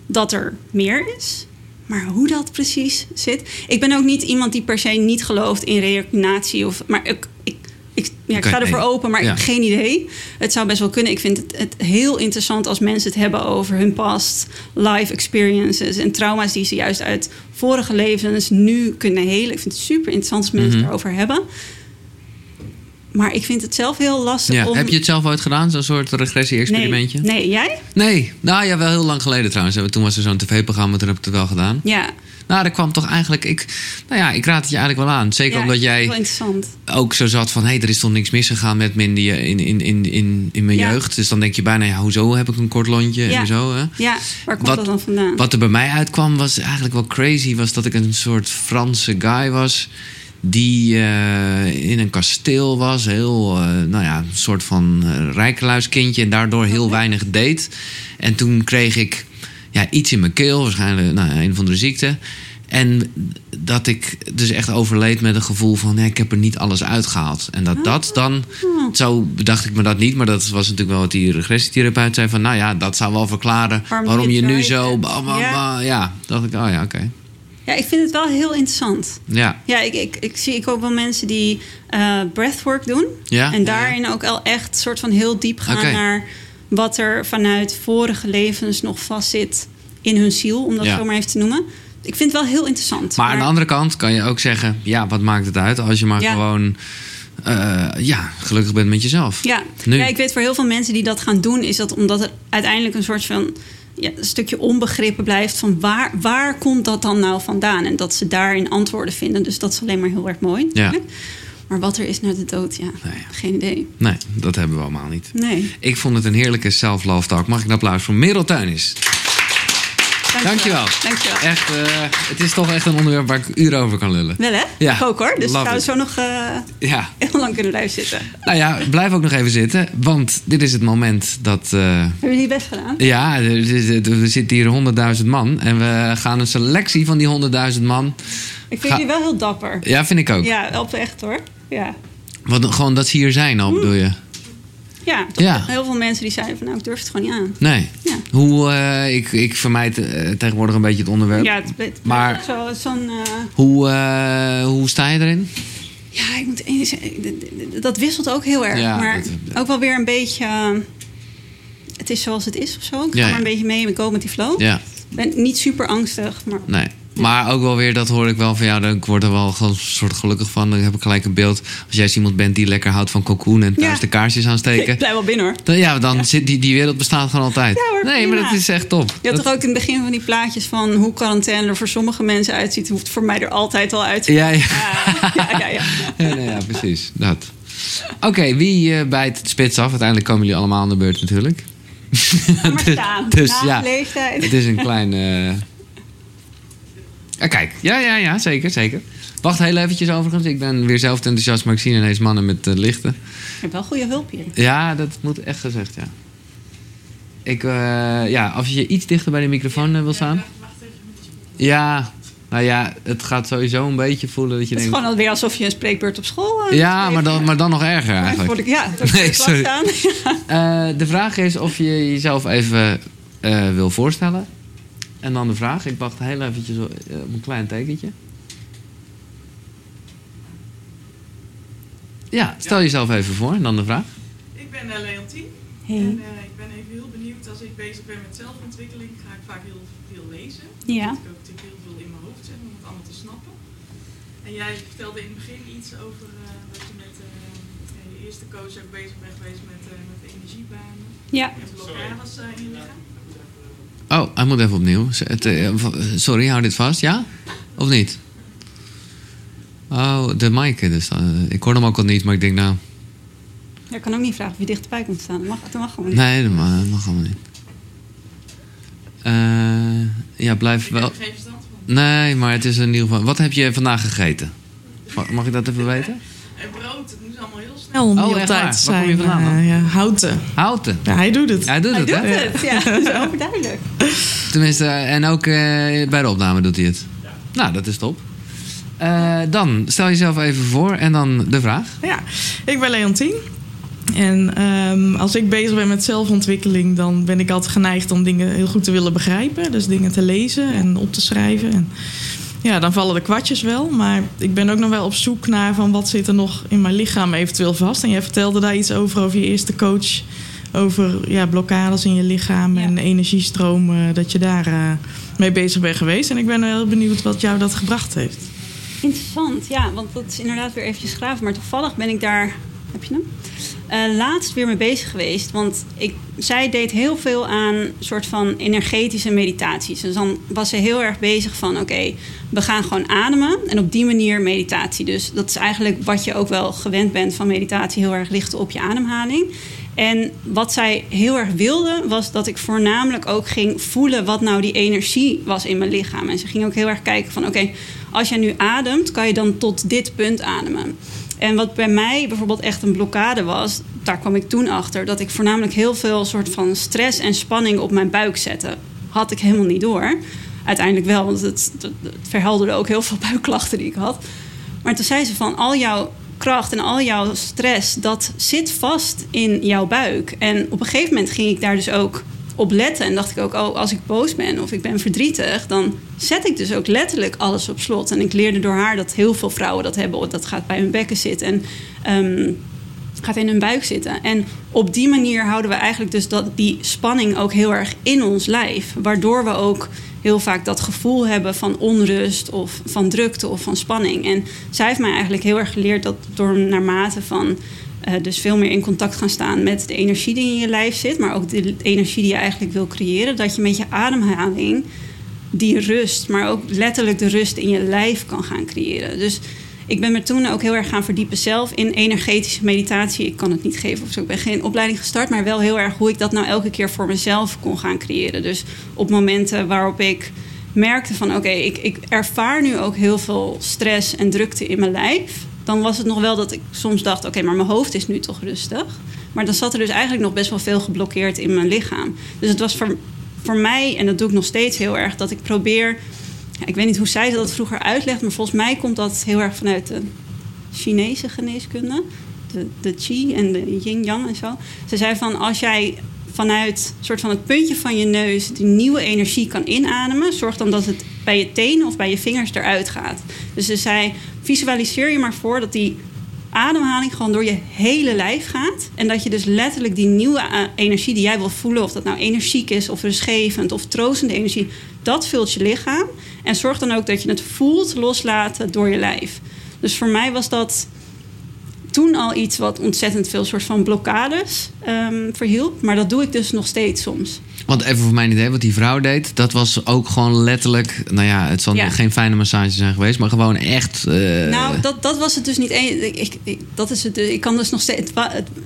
dat er meer is. Maar hoe dat precies zit. Ik ben ook niet iemand die per se niet gelooft in reïncarnatie. Of, maar ik, ik, ik, ja, ik ga ervoor open, maar Ja. ik heb geen idee. Het zou best wel kunnen. Ik vind het, het heel interessant als mensen het hebben over hun past, life experiences en trauma's die ze juist uit vorige levens nu kunnen helen. Ik vind het super interessant als mensen Mhm. het erover hebben. Maar ik vind het zelf heel lastig Ja, om... Heb je het zelf ooit gedaan, zo'n soort regressie-experimentje? Nee. nee, jij? Nee. Nou ja, wel heel lang geleden trouwens. Toen was er zo'n tv-programma, toen heb ik het wel gedaan. Ja. Nou, er kwam toch eigenlijk... Ik, nou ja, ik raad het je eigenlijk wel aan. Zeker ja, omdat jij ook zo zat van... hé, hey, er is toch niks misgegaan met me in, die, in, in, in, in, in mijn Ja. jeugd. Dus dan denk je bijna, ja, hoezo heb ik een kort lontje Ja. en zo. Hè? Ja, waar komt Wat- dat dan vandaan? Wat er bij mij uitkwam was eigenlijk wel crazy. Was dat ik een soort Franse guy was. Die eh, in een kasteel was. Heel, eh, nou ja, een soort van uh, rijkeluiskindje. En daardoor heel weinig deed. En toen kreeg ik ja, iets in mijn keel. Waarschijnlijk nou, een of andere ziekte. En dat ik dus echt overleed met een gevoel van... Ja, ik heb er niet alles uitgehaald. En dat dat dan... Zo bedacht ik me dat niet. Maar dat was natuurlijk wel wat die regressietherapeut zei. Van nou ja, dat zou wel verklaren... Waarom waarom je je nu zo... ja, dacht ik, oh ja, oké. Ja, ik vind het wel heel interessant. Ja, Ja, ik, ik, ik zie ik ook wel mensen die eh, breathwork doen. Ja, En daarin ook al echt soort van heel diep gaan naar wat er vanuit vorige levens nog vastzit in hun ziel, om dat zo maar even te noemen. Ik vind het wel heel interessant. maar aan de andere kant kan je ook zeggen... ja, wat maakt het uit als je maar gewoon... eh, ja, gelukkig bent met jezelf. Ja. Nu. ja, ik weet voor heel veel mensen die dat gaan doen, is dat omdat het uiteindelijk een soort van ja, een stukje onbegrippen blijft van waar, waar komt dat dan nou vandaan? En dat ze daarin antwoorden vinden. Dus dat is alleen maar heel erg mooi. Ja. Maar wat er is na de dood, ja, Nou ja. geen idee. Nee, dat hebben we allemaal niet. Nee. Ik vond het een heerlijke self-love talk. Mag ik een applaus voor Merel Tuinis? Dankjewel. Dankjewel. Echt, eh, het is toch echt een onderwerp waar ik uren over kan lullen. Wel hè? Ja, Ik ook hoor. Dus we zouden zo nog eh, Ja, heel lang kunnen blijven zitten. nou ja, blijf ook nog even zitten. Want dit is het moment dat... eh, Hebben jullie best gedaan? ja, er, zitten hier 100.000 man. En we gaan een selectie van die 100.000 man... Ik vind Ga- jullie wel heel dapper. Ja, vind ik ook. Ja, oprecht hoor. Ja. Want, gewoon dat ze hier zijn al, bedoel je? Ja, toch Ja. heel veel mensen die zeiden van nou, ik durf het gewoon niet aan. Nee. Ja. Hoe, eh, ik, ik vermijd eh, tegenwoordig een beetje het onderwerp. Ja, het, het, Maar- zo, zo'n... eh, Hoe, hoe sta je erin? ja, ik moet eens, dat wisselt ook heel erg. Ja, maar dat- ook wel weer een beetje... het is zoals het is of zo. Ik ga maar een beetje mee en go met die flow. Ja, Ik ben niet super angstig, maar... nee. Maar ook wel weer, dat hoor ik wel van jou. Ik word er wel gewoon een soort gelukkig van. Dan heb ik gelijk een beeld. Als jij eens iemand bent die lekker houdt van cocoon en thuis Ja. de kaarsjes aansteken. Ik blijf wel binnen hoor. Dan, ja, dan zit die, die wereld bestaat gewoon altijd. Ja hoor, nee, maar dat is echt top. Je had Dat- toch ook in het begin van die plaatjes van hoe quarantaine er voor sommige mensen uitziet, hoeft voor mij er altijd al uit te Ja, ja. Ja, ja, ja, ja. ja, nee, ja precies. Dat. Oké, wie eh, bijt het spits af? Uiteindelijk komen jullie allemaal aan de beurt natuurlijk. Maar staan. Dus ja, leeftijd. het is een klein... eh Kijk, ja, ja, ja, zeker, zeker. Wacht heel eventjes overigens. Ik ben weer zelf enthousiast, maar ik zie ineens mannen met eh, lichten. Je hebt wel goede hulp hier. Ja, dat moet echt gezegd, ja. Ik, eh, ja, als je iets dichter bij de microfoon eh, wil staan. Ja, nou ja, het gaat sowieso een beetje voelen dat je Het is denkt... gewoon alweer alsof je een spreekbeurt op school Ja, maar dan, maar dan nog erger eigenlijk. word ik, ja, dat Nee, sorry. Eh, de vraag is of je jezelf even wil voorstellen. En dan de vraag, ik wacht heel eventjes op eh, op een klein tekentje. Ja, stel jezelf even voor en dan de vraag. Ik ben eh, Leontien Hey. en eh, ik ben even heel benieuwd. Als ik bezig ben met zelfontwikkeling, ga ik vaak heel veel lezen. Ja. Ik ook natuurlijk heel veel in mijn hoofd zeg, om het allemaal te snappen. En jij vertelde in het begin iets over eh, dat je met eh, je eerste coach ook bezig bent geweest met, eh, met energiebanen Ja, en blokkades eh, in je lichaam. Oh, hij moet even opnieuw. Eh, v- sorry, hou dit vast. Ja? Of niet? Oh, de mic. Dus, eh, ik hoor hem ook al niet, maar ik denk nou... je kan ook niet vragen of je dichterbij komt staan. Dat mag, dat mag gewoon niet. Nee, dat mag, dat mag allemaal niet. Eh, ja, blijf Ik wel... heb geen verstand van. Nee, maar het is in ieder geval... Wat heb je vandaag gegeten? Mag, mag ik dat even weten? En brood, het moet allemaal heel snel. om Oh, die op tijd waar? te Waar kom je zijn. vandaan dan? Eh, ja, houten. Houten. Ja, hij doet het. Hij doet Hij het, doet hè? het. Ja, dat is overduidelijk. Tenminste, en ook eh, bij de opname doet hij het. Nou, dat is top. Eh, dan, stel jezelf even voor en dan de vraag. Ja, ik ben Leontien. En ehm, als ik bezig ben met zelfontwikkeling, dan ben ik altijd geneigd om dingen heel goed te willen begrijpen. Dus dingen te lezen en op te schrijven. En ja, dan vallen de kwartjes wel. Maar ik ben ook nog wel op zoek naar van wat zit er nog in mijn lichaam eventueel vast. En jij vertelde daar iets over, over je eerste coach. Over ja, blokkades in je lichaam Ja. en energiestromen. Dat je daar eh, mee bezig bent geweest. En ik ben heel benieuwd wat jou dat gebracht heeft. Interessant, ja, want dat is inderdaad weer eventjes graven. Maar toevallig ben ik daar, heb je hem? Eh, laatst weer mee bezig geweest. Want ik, zij deed heel veel aan soort van energetische meditaties. Dus dan was ze heel erg bezig van, oké, we gaan gewoon ademen. En op die manier meditatie. Dus dat is eigenlijk wat je ook wel gewend bent van meditatie. Heel erg richten op je ademhaling. En wat zij heel erg wilde, was dat ik voornamelijk ook ging voelen wat nou die energie was in mijn lichaam. En ze ging ook heel erg kijken van oké, als jij nu ademt, kan je dan tot dit punt ademen. En wat bij mij bijvoorbeeld echt een blokkade was, daar kwam ik toen achter, dat ik voornamelijk heel veel soort van stress en spanning op mijn buik zette. Had ik helemaal niet door. Uiteindelijk wel, want het, het, verhelderde ook heel veel buikklachten die ik had. Maar toen zei ze van al jouw kracht en al jouw stress, dat zit vast in jouw buik. En op een gegeven moment ging ik daar dus ook op letten. En dacht ik ook, oh, als ik boos ben of ik ben verdrietig, dan zet ik dus ook letterlijk alles op slot. En ik leerde door haar dat heel veel vrouwen dat hebben. Dat gaat bij hun bekken zitten en ehm, gaat in hun buik zitten. En op die manier houden we eigenlijk dus dat, die spanning ook heel erg in ons lijf. Waardoor we ook heel vaak dat gevoel hebben van onrust of van drukte of van spanning. En zij heeft mij eigenlijk heel erg geleerd dat door naarmate van Eh, dus veel meer in contact gaan staan met de energie die in je lijf zit, maar ook de energie die je eigenlijk wil creëren. Dat je met je ademhaling die rust, maar ook letterlijk de rust in je lijf kan gaan creëren. Dus ik ben me toen ook heel erg gaan verdiepen zelf in energetische meditatie. Ik kan het niet geven of zo. Ik ben geen opleiding gestart, maar wel heel erg hoe ik dat nou elke keer voor mezelf kon gaan creëren. Dus op momenten waarop ik merkte van oké, ik, ik ervaar nu ook heel veel stress en drukte in mijn lijf. Dan was het nog wel dat ik soms dacht, oké, maar mijn hoofd is nu toch rustig. Maar dan zat er dus eigenlijk nog best wel veel geblokkeerd in mijn lichaam. Dus het was voor, voor mij, en dat doe ik nog steeds heel erg, dat ik probeer ik weet niet hoe zij dat vroeger uitlegt, maar volgens mij komt dat heel erg vanuit de Chinese geneeskunde. De, de chi en de yin-yang en zo. Ze zei van als jij vanuit soort van het puntje van je neus die nieuwe energie kan inademen, zorg dan dat het bij je tenen of bij je vingers eruit gaat. Dus ze zei: visualiseer je maar voor dat die ademhaling gewoon door je hele lijf gaat. En dat je dus letterlijk die nieuwe eh, energie die jij wil voelen, of dat nou energiek is of rustgevend of troostende energie, dat vult je lichaam. En zorg dan ook dat je het voelt loslaten door je lijf. Dus voor mij was dat toen al iets wat ontzettend veel soort van blokkades um, verhielp. Maar dat doe ik dus nog steeds soms. Want even voor mijn idee, wat die vrouw deed, dat was ook gewoon letterlijk. Nou ja, het zal geen fijne massage zijn geweest, maar gewoon echt. Uh... Nou, dat, dat was het dus niet. Ik, ik, dat is het, ik kan dus nog steeds.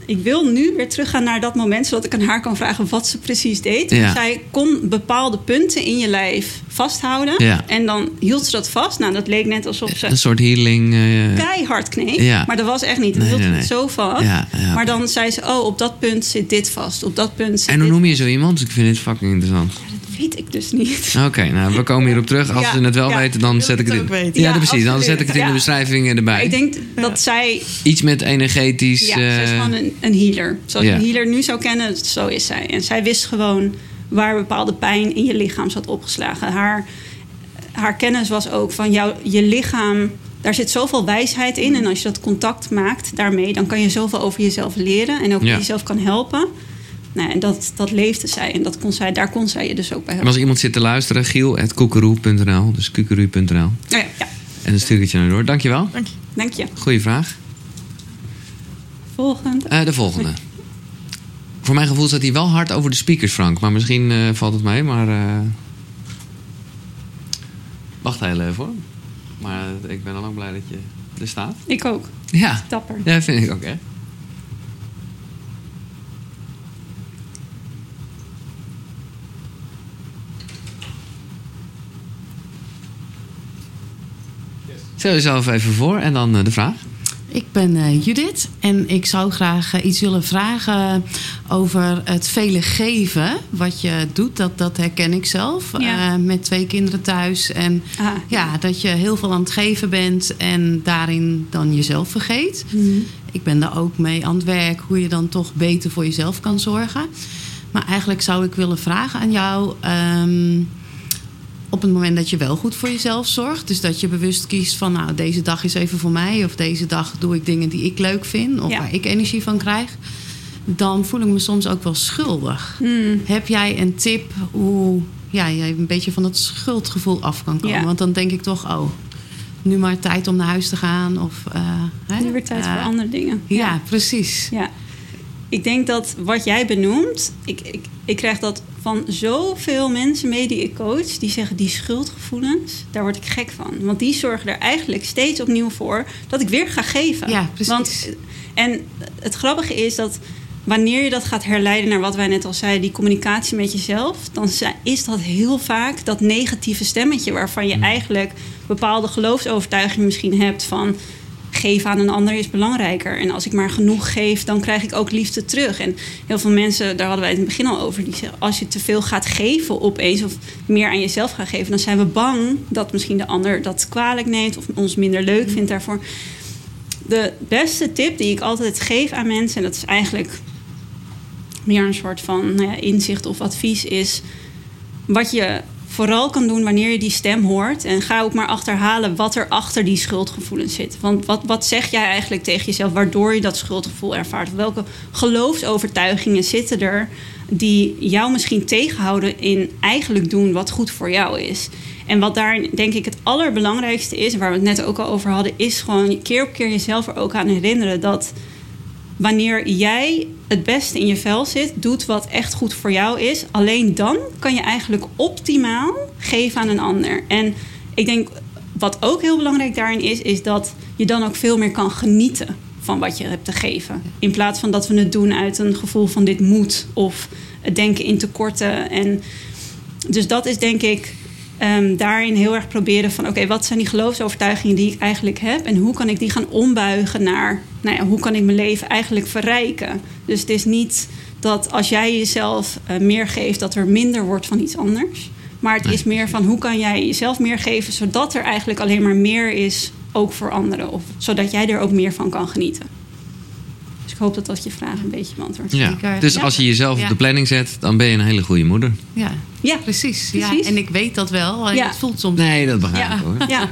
ik wil nu weer teruggaan naar dat moment, zodat ik aan haar kan vragen wat ze precies deed. Ja. Zij kon bepaalde punten in je lijf vasthouden. Ja. En dan hield ze dat vast. Nou, dat leek net alsof ze. Een soort healing. Uh... Keihard kneep. Maar dat was echt niet. Dat nee, hield nee, het zo vast. Maar dan zei ze: Oh, op dat punt zit dit vast. Op dat punt zit En hoe noem je zo iemand? Ik vind dit fucking interessant. Ja, dat weet ik dus niet. Oké, nou, we komen hierop terug. Als ze het wel weten, dan zet ik het in. Ja, precies. Dan zet ik het in de beschrijving erbij. Ik denk dat zij. Iets met energetisch. Ja, uh... is gewoon een, een healer. Zoals een healer nu zou kennen, zo is zij. En zij wist gewoon waar bepaalde pijn in je lichaam zat opgeslagen. Haar, haar kennis was ook van jouw, je lichaam daar zit zoveel wijsheid in. En als je dat contact maakt daarmee, dan kan je zoveel over jezelf leren en ook ja. jezelf kan helpen. Nou, en dat, dat leefde zij en dat kon zij, daar kon zij je dus ook bij helpen. En als iemand zit te luisteren, giel.koekeroe.nl, dus kukeroe.nl. Oh ja, ja. En dan stuur ik het je naar door. Dankjewel. Dank je. Dank je. Goeie vraag. Volgende. Uh, de volgende. Voor mijn gevoel staat hij wel hard over de speakers, Frank. Maar misschien uh, valt het mee, maar... Uh... Wacht heel even hoor. Maar ik ben dan ook blij dat je er staat. Ik ook. Ja. Dapper. Ja, vind ik ook, hè. Stel jezelf even voor en dan eh, de vraag. Ik ben uh, Judith en ik zou graag uh, iets willen vragen over het vele geven. Wat je doet, dat, dat herken ik zelf. Ja. Uh, met twee kinderen thuis. En ah. ja, dat je heel veel aan het geven bent en daarin dan jezelf vergeet. Mm. Ik ben daar ook mee aan het werk hoe je dan toch beter voor jezelf kan zorgen. Maar eigenlijk zou ik willen vragen aan jou. Um, op het moment dat je wel goed voor jezelf zorgt. Dus dat je bewust kiest van, nou, deze dag is even voor mij. Of deze dag doe ik dingen die ik leuk vind. Of waar ik energie van krijg. Dan voel ik me soms ook wel schuldig. Hmm. Heb jij een tip hoe ja, jij een beetje van het schuldgevoel af kan komen? Want dan denk ik toch, oh, nu maar tijd om naar huis te gaan. Of, uh, nu weer tijd voor eh, andere dingen. Ja, precies. Ja. Ik denk dat wat jij benoemt, ik, ik, ik krijg dat van zoveel mensen mee die ik coach, die zeggen die schuldgevoelens, daar word ik gek van. Want die zorgen er eigenlijk steeds opnieuw voor dat ik weer ga geven. Ja, precies. Want, en het grappige is dat wanneer je dat gaat herleiden naar wat wij net al zeiden, die communicatie met jezelf, dan is dat heel vaak dat negatieve stemmetje waarvan je mm. eigenlijk bepaalde geloofsovertuigingen misschien hebt van geven aan een ander is belangrijker. En als ik maar genoeg geef, dan krijg ik ook liefde terug. En heel veel mensen, daar hadden wij het in het begin al over, die zeggen: als je te veel gaat geven opeens of meer aan jezelf gaat geven, dan zijn we bang dat misschien de ander dat kwalijk neemt of ons minder leuk vindt daarvoor. De beste tip die ik altijd geef aan mensen, en dat is eigenlijk meer een soort van nou ja, inzicht of advies, is wat je vooral kan doen wanneer je die stem hoort. En ga ook maar achterhalen wat er achter die schuldgevoelens zit. Want wat, wat zeg jij eigenlijk tegen jezelf waardoor je dat schuldgevoel ervaart? Welke geloofsovertuigingen zitten er die jou misschien tegenhouden in eigenlijk doen wat goed voor jou is? En wat daar denk ik het allerbelangrijkste is, waar we het net ook al over hadden, is gewoon keer op keer jezelf er ook aan herinneren dat wanneer jij het beste in je vel zit, doet wat echt goed voor jou is, alleen dan kan je eigenlijk optimaal geven aan een ander. En ik denk wat ook heel belangrijk daarin is, is dat je dan ook veel meer kan genieten van wat je hebt te geven. In plaats van dat we het doen uit een gevoel van dit moet of het denken in tekorten. En dus dat is denk ik um, daarin heel erg proberen van... oké, wat zijn die geloofsovertuigingen die ik eigenlijk heb... en hoe kan ik die gaan ombuigen naar... nou ja, hoe kan ik mijn leven eigenlijk verrijken? Dus het is niet dat als jij jezelf uh, meer geeft... dat er minder wordt van iets anders. Maar het is meer van hoe kan jij jezelf meer geven... zodat er eigenlijk alleen maar meer is, ook voor anderen. Of zodat jij er ook meer van kan genieten ik hoop dat dat je vraag een beetje beantwoordt. Ja. Dus als je jezelf op de planning zet, dan ben je een hele goede moeder. Ja, ja. precies. Ja. En ik weet dat wel. Ja. Het voelt soms. Nee, dat begrijp ik hoor. Ja.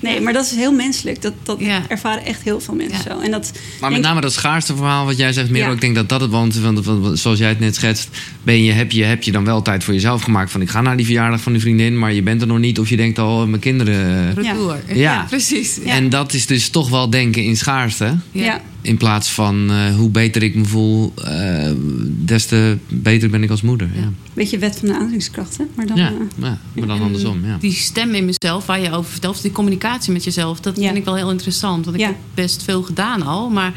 Nee, maar dat is heel menselijk. Dat, dat ervaren echt heel veel mensen zo. En dat, maar met name dat schaarste verhaal wat jij zegt, Merel, ik denk dat dat het want, want zoals jij het net schetst, ben je, heb, je, heb je dan wel tijd voor jezelf gemaakt van ik ga naar die verjaardag van die vriendin, maar je bent er nog niet of je denkt al oh, mijn kinderen. Retour. Ja. precies. En dat is dus toch wel denken in schaarste. Ja. In plaats van uh, hoe beter ik me voel, uh, des te beter ben ik als moeder. Ja. Beetje wet van de aantrekkingskracht, hè? Maar dan, ja, uh, ja, maar dan andersom. Ja. Die stem in mezelf waar je over vertelt, die communicatie met jezelf, dat vind ik wel heel interessant. Want ik heb best veel gedaan al, maar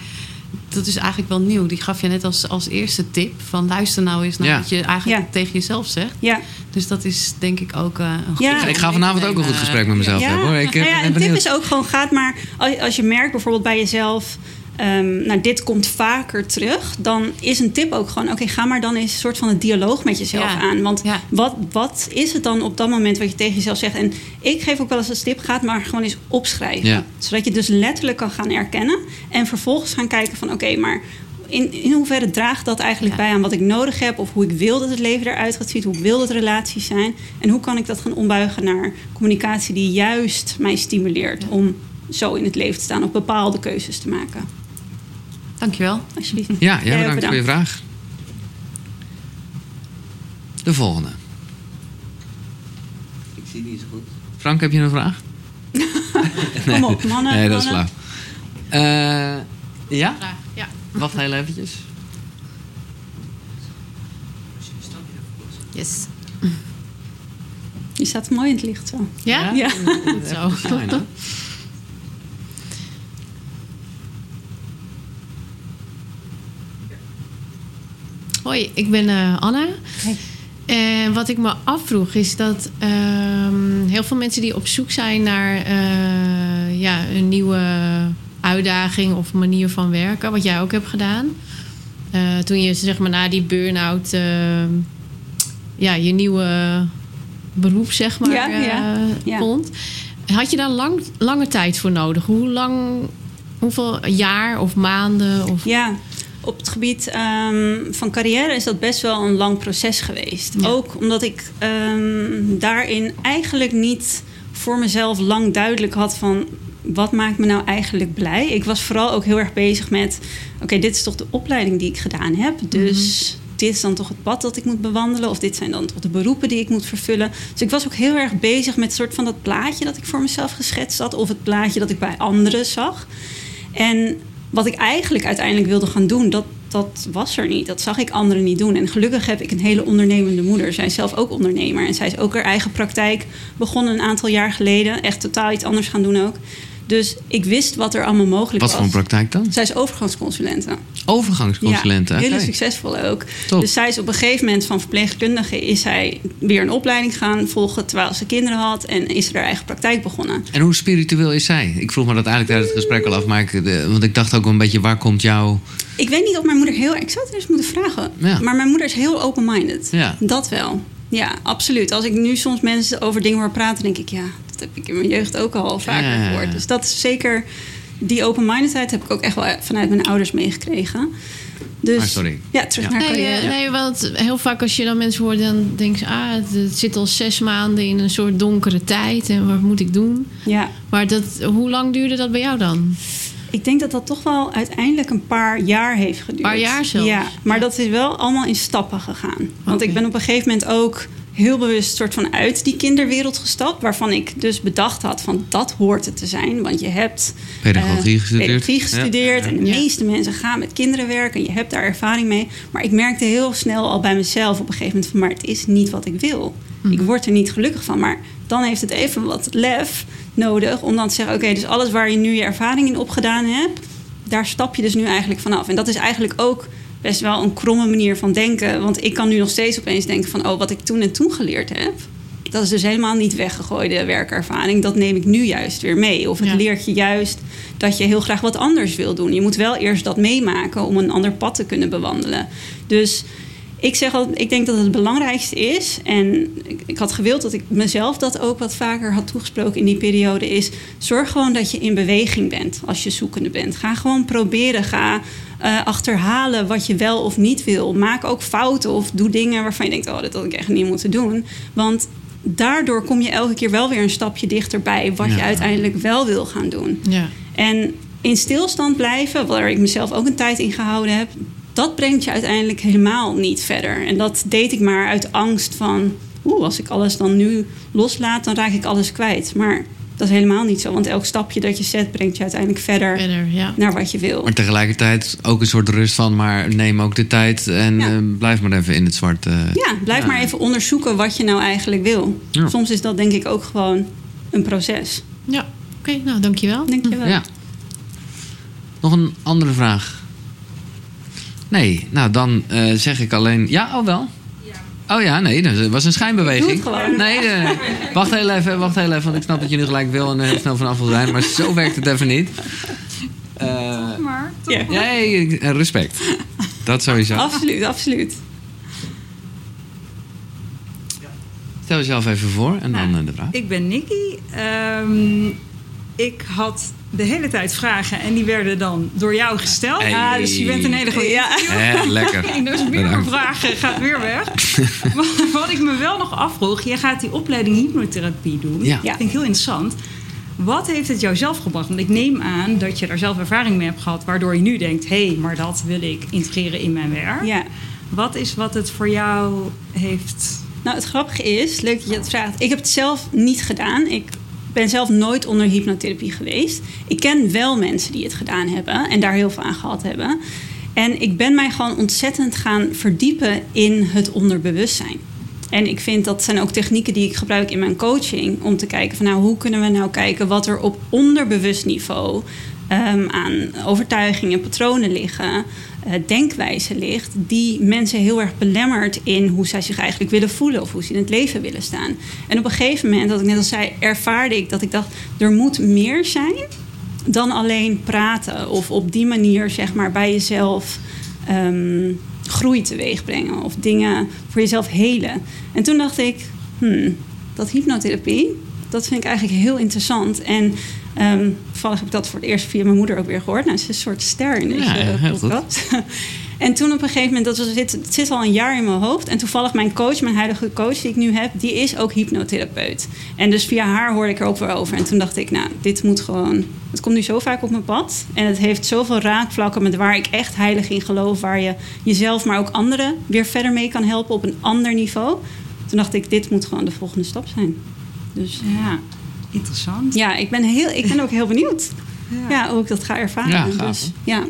dat is eigenlijk wel nieuw. Die gaf je net als, als eerste tip. Van luister nou eens naar wat je eigenlijk tegen jezelf zegt. Ja. Dus dat is denk ik ook uh, een ja. Ik ga vanavond ook een goed gesprek met mezelf hebben. Hoor. Ik, nou ja, een tip is ook gewoon gaat maar... Als je merkt bijvoorbeeld bij jezelf um, nou, dit komt vaker terug, dan is een tip ook gewoon: oké, ga maar dan eens een soort van een dialoog met jezelf aan. Want wat, wat is het dan op dat moment wat je tegen jezelf zegt? En ik geef ook wel eens als tip: ga maar gewoon eens opschrijven. Zodat je dus letterlijk kan gaan erkennen en vervolgens gaan kijken van: oké, maar in, in hoeverre draagt dat eigenlijk bij aan wat ik nodig heb? Of hoe ik wil dat het leven eruit gaat zien? Hoe ik wil dat relaties zijn? En hoe kan ik dat gaan ombuigen naar communicatie die juist mij stimuleert om zo in het leven te staan of bepaalde keuzes te maken? Dankjewel. Alsjeblieft. Ja, ja bedankt, voor je vraag. De volgende. Ik zie niet zo goed. Frank, heb je een vraag? nee. Kom op, mannen. Nee, dat is klaar. Uh, ja? Ja. Wacht heel eventjes. Yes. Je staat mooi in het licht zo. Ja? Ja. ja. Zo. Hoi, ik ben uh, Anna. En wat ik me afvroeg is dat ehm, heel veel mensen die op zoek zijn naar uh, ja, een nieuwe uitdaging of manier van werken, wat jij ook hebt gedaan. Uh, toen je zeg maar na die burn-out ja, je nieuwe beroep zeg maar ja, ja, ja. vond. Had je daar lang, lange tijd voor nodig? Hoe lang, hoeveel jaar of maanden? Of... Ja, op het gebied um, van carrière is dat best wel een lang proces geweest. Ook omdat ik um, daarin eigenlijk niet voor mezelf lang duidelijk had van wat maakt me nou eigenlijk blij. Ik was vooral ook heel erg bezig met: oké, dit is toch de opleiding die ik gedaan heb. Dus. Mm Dit is dan toch het pad dat ik moet bewandelen, of dit zijn dan toch de beroepen die ik moet vervullen. Dus ik was ook heel erg bezig met soort van dat plaatje dat ik voor mezelf geschetst had, of het plaatje dat ik bij anderen zag. En wat ik eigenlijk uiteindelijk wilde gaan doen, dat, dat was er niet. Dat zag ik anderen niet doen. En gelukkig heb ik een hele ondernemende moeder. Zij is zelf ook ondernemer. En zij is ook haar eigen praktijk begonnen een aantal jaar geleden. Echt totaal iets anders gaan doen ook. Dus ik wist wat er allemaal mogelijk was. Wat voor een praktijk dan? Zij is overgangsconsulente. Overgangsconsulente? Ja, hele succesvol ook. Dus zij is op een gegeven moment van verpleegkundige... is zij weer een opleiding gaan volgen terwijl ze kinderen had... en is ze haar eigen praktijk begonnen. En hoe spiritueel is zij? Ik vroeg me dat eigenlijk tijdens het gesprek al af. Maar ik, want ik dacht ook een beetje, waar komt jouw... Ik weet niet of mijn moeder heel... Ik zou het eens moeten vragen. Ja. Maar mijn moeder is heel open-minded. Ja. Dat wel. Ja, absoluut. Als ik nu soms mensen over dingen hoor praten, denk ik, ja, dat heb ik in mijn jeugd ook al vaker ja, gehoord. Dus dat is zeker, die open-mindedheid heb ik ook echt wel vanuit mijn ouders meegekregen. Dus, ah, sorry. Ja, terug naar nee, carrière. Nee, want heel vaak als je dan mensen hoort, dan denk je, ah, het zit al zes maanden in een soort donkere tijd en wat moet ik doen? Ja. Maar dat, hoe lang duurde dat bij jou dan? Ik denk dat dat toch wel uiteindelijk een paar jaar heeft geduurd. Een paar jaar zelfs? Ja, maar dat is wel allemaal in stappen gegaan. Want ik ben op een gegeven moment ook heel bewust soort van uit die kinderwereld gestapt. Waarvan ik dus bedacht had van dat hoort het te zijn. Want je hebt Pedagogie eh, gestudeerd. pedagogie gestudeerd. Ja. En de Ja. meeste mensen gaan met kinderen werken. En je hebt daar ervaring mee. Maar ik merkte heel snel al bij mezelf op een gegeven moment van... maar het is niet wat ik wil. Ik word er niet gelukkig van. Maar dan heeft het even wat lef nodig om dan te zeggen... oké, dus alles waar je nu je ervaring in opgedaan hebt... daar stap je dus nu eigenlijk vanaf. En dat is eigenlijk ook best wel een kromme manier van denken. Want ik kan nu nog steeds opeens denken van... oh, wat ik toen en toen geleerd heb... dat is dus helemaal niet weggegooide werkervaring. Dat neem ik nu juist weer mee. Of het Ja. leert je juist dat je heel graag wat anders wil doen. Je moet wel eerst dat meemaken om een ander pad te kunnen bewandelen. Dus ik zeg altijd, ik denk dat het belangrijkste is. En ik, ik had gewild dat ik mezelf dat ook wat vaker had toegesproken in die periode. Is zorg gewoon dat je in beweging bent als je zoekende bent. Ga gewoon proberen. Ga eh, achterhalen wat je wel of niet wil. Maak ook fouten of doe dingen waarvan je denkt: oh, dat had ik echt niet moeten doen. Want daardoor kom je elke keer wel weer een stapje dichterbij wat je uiteindelijk wel wil gaan doen. Ja. En in stilstand blijven, waar ik mezelf ook een tijd in gehouden heb, dat brengt je uiteindelijk helemaal niet verder. En dat deed ik maar uit angst van, oeh, als ik alles dan nu loslaat, dan raak ik alles kwijt. Maar dat is helemaal niet zo, want elk stapje dat je zet brengt je uiteindelijk verder Verder, ja. naar wat je wil. Maar tegelijkertijd ook een soort rust van, maar neem ook de tijd en Ja. eh, blijf maar even in het zwart. eh. Ja, blijf Ja. maar even onderzoeken wat je nou eigenlijk wil. Ja. Soms is dat denk ik ook gewoon een proces. Ja, oké, nou dankjewel. Denk je wel? Ja. Nog een andere vraag? Nee, nou dan eh, zeg ik alleen. Ja, oh wel. Oh ja, nee, dat was een schijnbeweging. Doe het gewoon. Nee, eh, wacht heel even, wacht heel even, want ik snap dat je nu gelijk wil en er heel snel vanaf wil zijn, maar zo werkt het even niet. Eh, Maar Ja. nee, eh, respect. Dat sowieso. Absoluut, absoluut. Stel jezelf even voor en dan Nou, eh, de vraag. Ik ben Nikki. Ehm, ik had de hele tijd vragen en die werden dan door jou gesteld. Hey. Ah, dus je bent een hele goede Ja. interviewer. Eh, lekker. En dus meer Bedankt. vragen gaat weer weg. maar wat ik me wel nog afvroeg, jij gaat die opleiding hypnotherapie doen. Ja. Dat vind ik heel interessant. Wat heeft het jou zelf gebracht? Want ik neem aan dat je daar zelf ervaring mee hebt gehad, waardoor je nu denkt: hé, hey, maar dat wil ik integreren in mijn werk. Ja. Wat is wat het voor jou heeft Nou, het grappige is, leuk dat je het vraagt. Ik heb het zelf niet gedaan. Ik ben zelf nooit onder hypnotherapie geweest. Ik ken wel mensen die het gedaan hebben en daar heel veel aan gehad hebben. En ik ben mij gewoon ontzettend gaan verdiepen in het onderbewustzijn. En ik vind dat zijn ook technieken die ik gebruik in mijn coaching. Om te kijken van nou, hoe kunnen we nou kijken wat er op onderbewust niveau ehm, aan overtuigingen, patronen liggen, denkwijze ligt, die mensen heel erg belemmert in hoe zij zich eigenlijk willen voelen of hoe ze in het leven willen staan. En op een gegeven moment, dat ik net al zei, ervaarde ik dat ik dacht, er moet meer zijn dan alleen praten of op die manier zeg maar bij jezelf ehm, groei teweeg brengen of dingen voor jezelf helen. En toen dacht ik, hmm, dat hypnotherapie, dat vind ik eigenlijk heel interessant. En ehm toevallig heb ik dat voor het eerst via mijn moeder ook weer gehoord. Nou, ze is een soort ster in deze Ja, heel goed. podcast. En toen op een gegeven moment, dat was, het, het zit al een jaar in mijn hoofd. En toevallig mijn coach, mijn huidige coach die ik nu heb, die is ook hypnotherapeut. En dus via haar hoorde ik er ook weer over. En toen dacht ik, nou, dit moet gewoon. Het komt nu zo vaak op mijn pad. En het heeft zoveel raakvlakken met waar ik echt heilig in geloof. Waar je jezelf, maar ook anderen weer verder mee kan helpen op een ander niveau. Toen dacht ik, dit moet gewoon de volgende stap zijn. Dus ja, interessant? ja, ik ben, heel, ik ben ook heel benieuwd. Ja, hoe ik dat ga ervaren. Ja, dus, ja,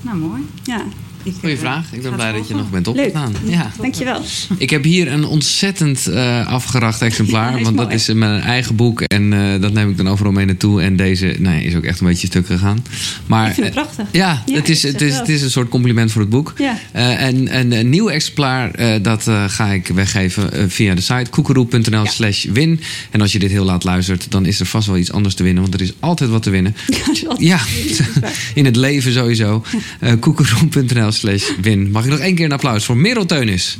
Nou, mooi. ja, Ik, Goeie eh, vraag. Ik ben blij dat je nog bent Leuk. opgedaan. Ja. dankjewel. Ik heb hier een ontzettend eh afgeracht exemplaar. Ja, want dat is mijn eigen boek. En eh, dat neem ik dan overal mee naartoe. En deze nee, is ook echt een beetje stuk gegaan. Maar, Ik vind het prachtig. Ja, Ja, het, is, het, is, het is een soort compliment voor het boek. Ja. En, en een nieuw exemplaar, dat ga ik weggeven via de site koekeroe.nl slash win. En als je dit heel laat luistert, dan is er vast wel iets anders te winnen. Want er is altijd wat te winnen. Ja, in het leven sowieso. Uh, koekeroe.nl slash win. Mag ik nog één keer een applaus voor Merel Teunis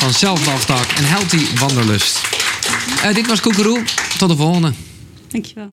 van Self-Love Talk en Healthy Wanderlust. Eh, dit was Koekeroe. Tot de volgende. Dankjewel.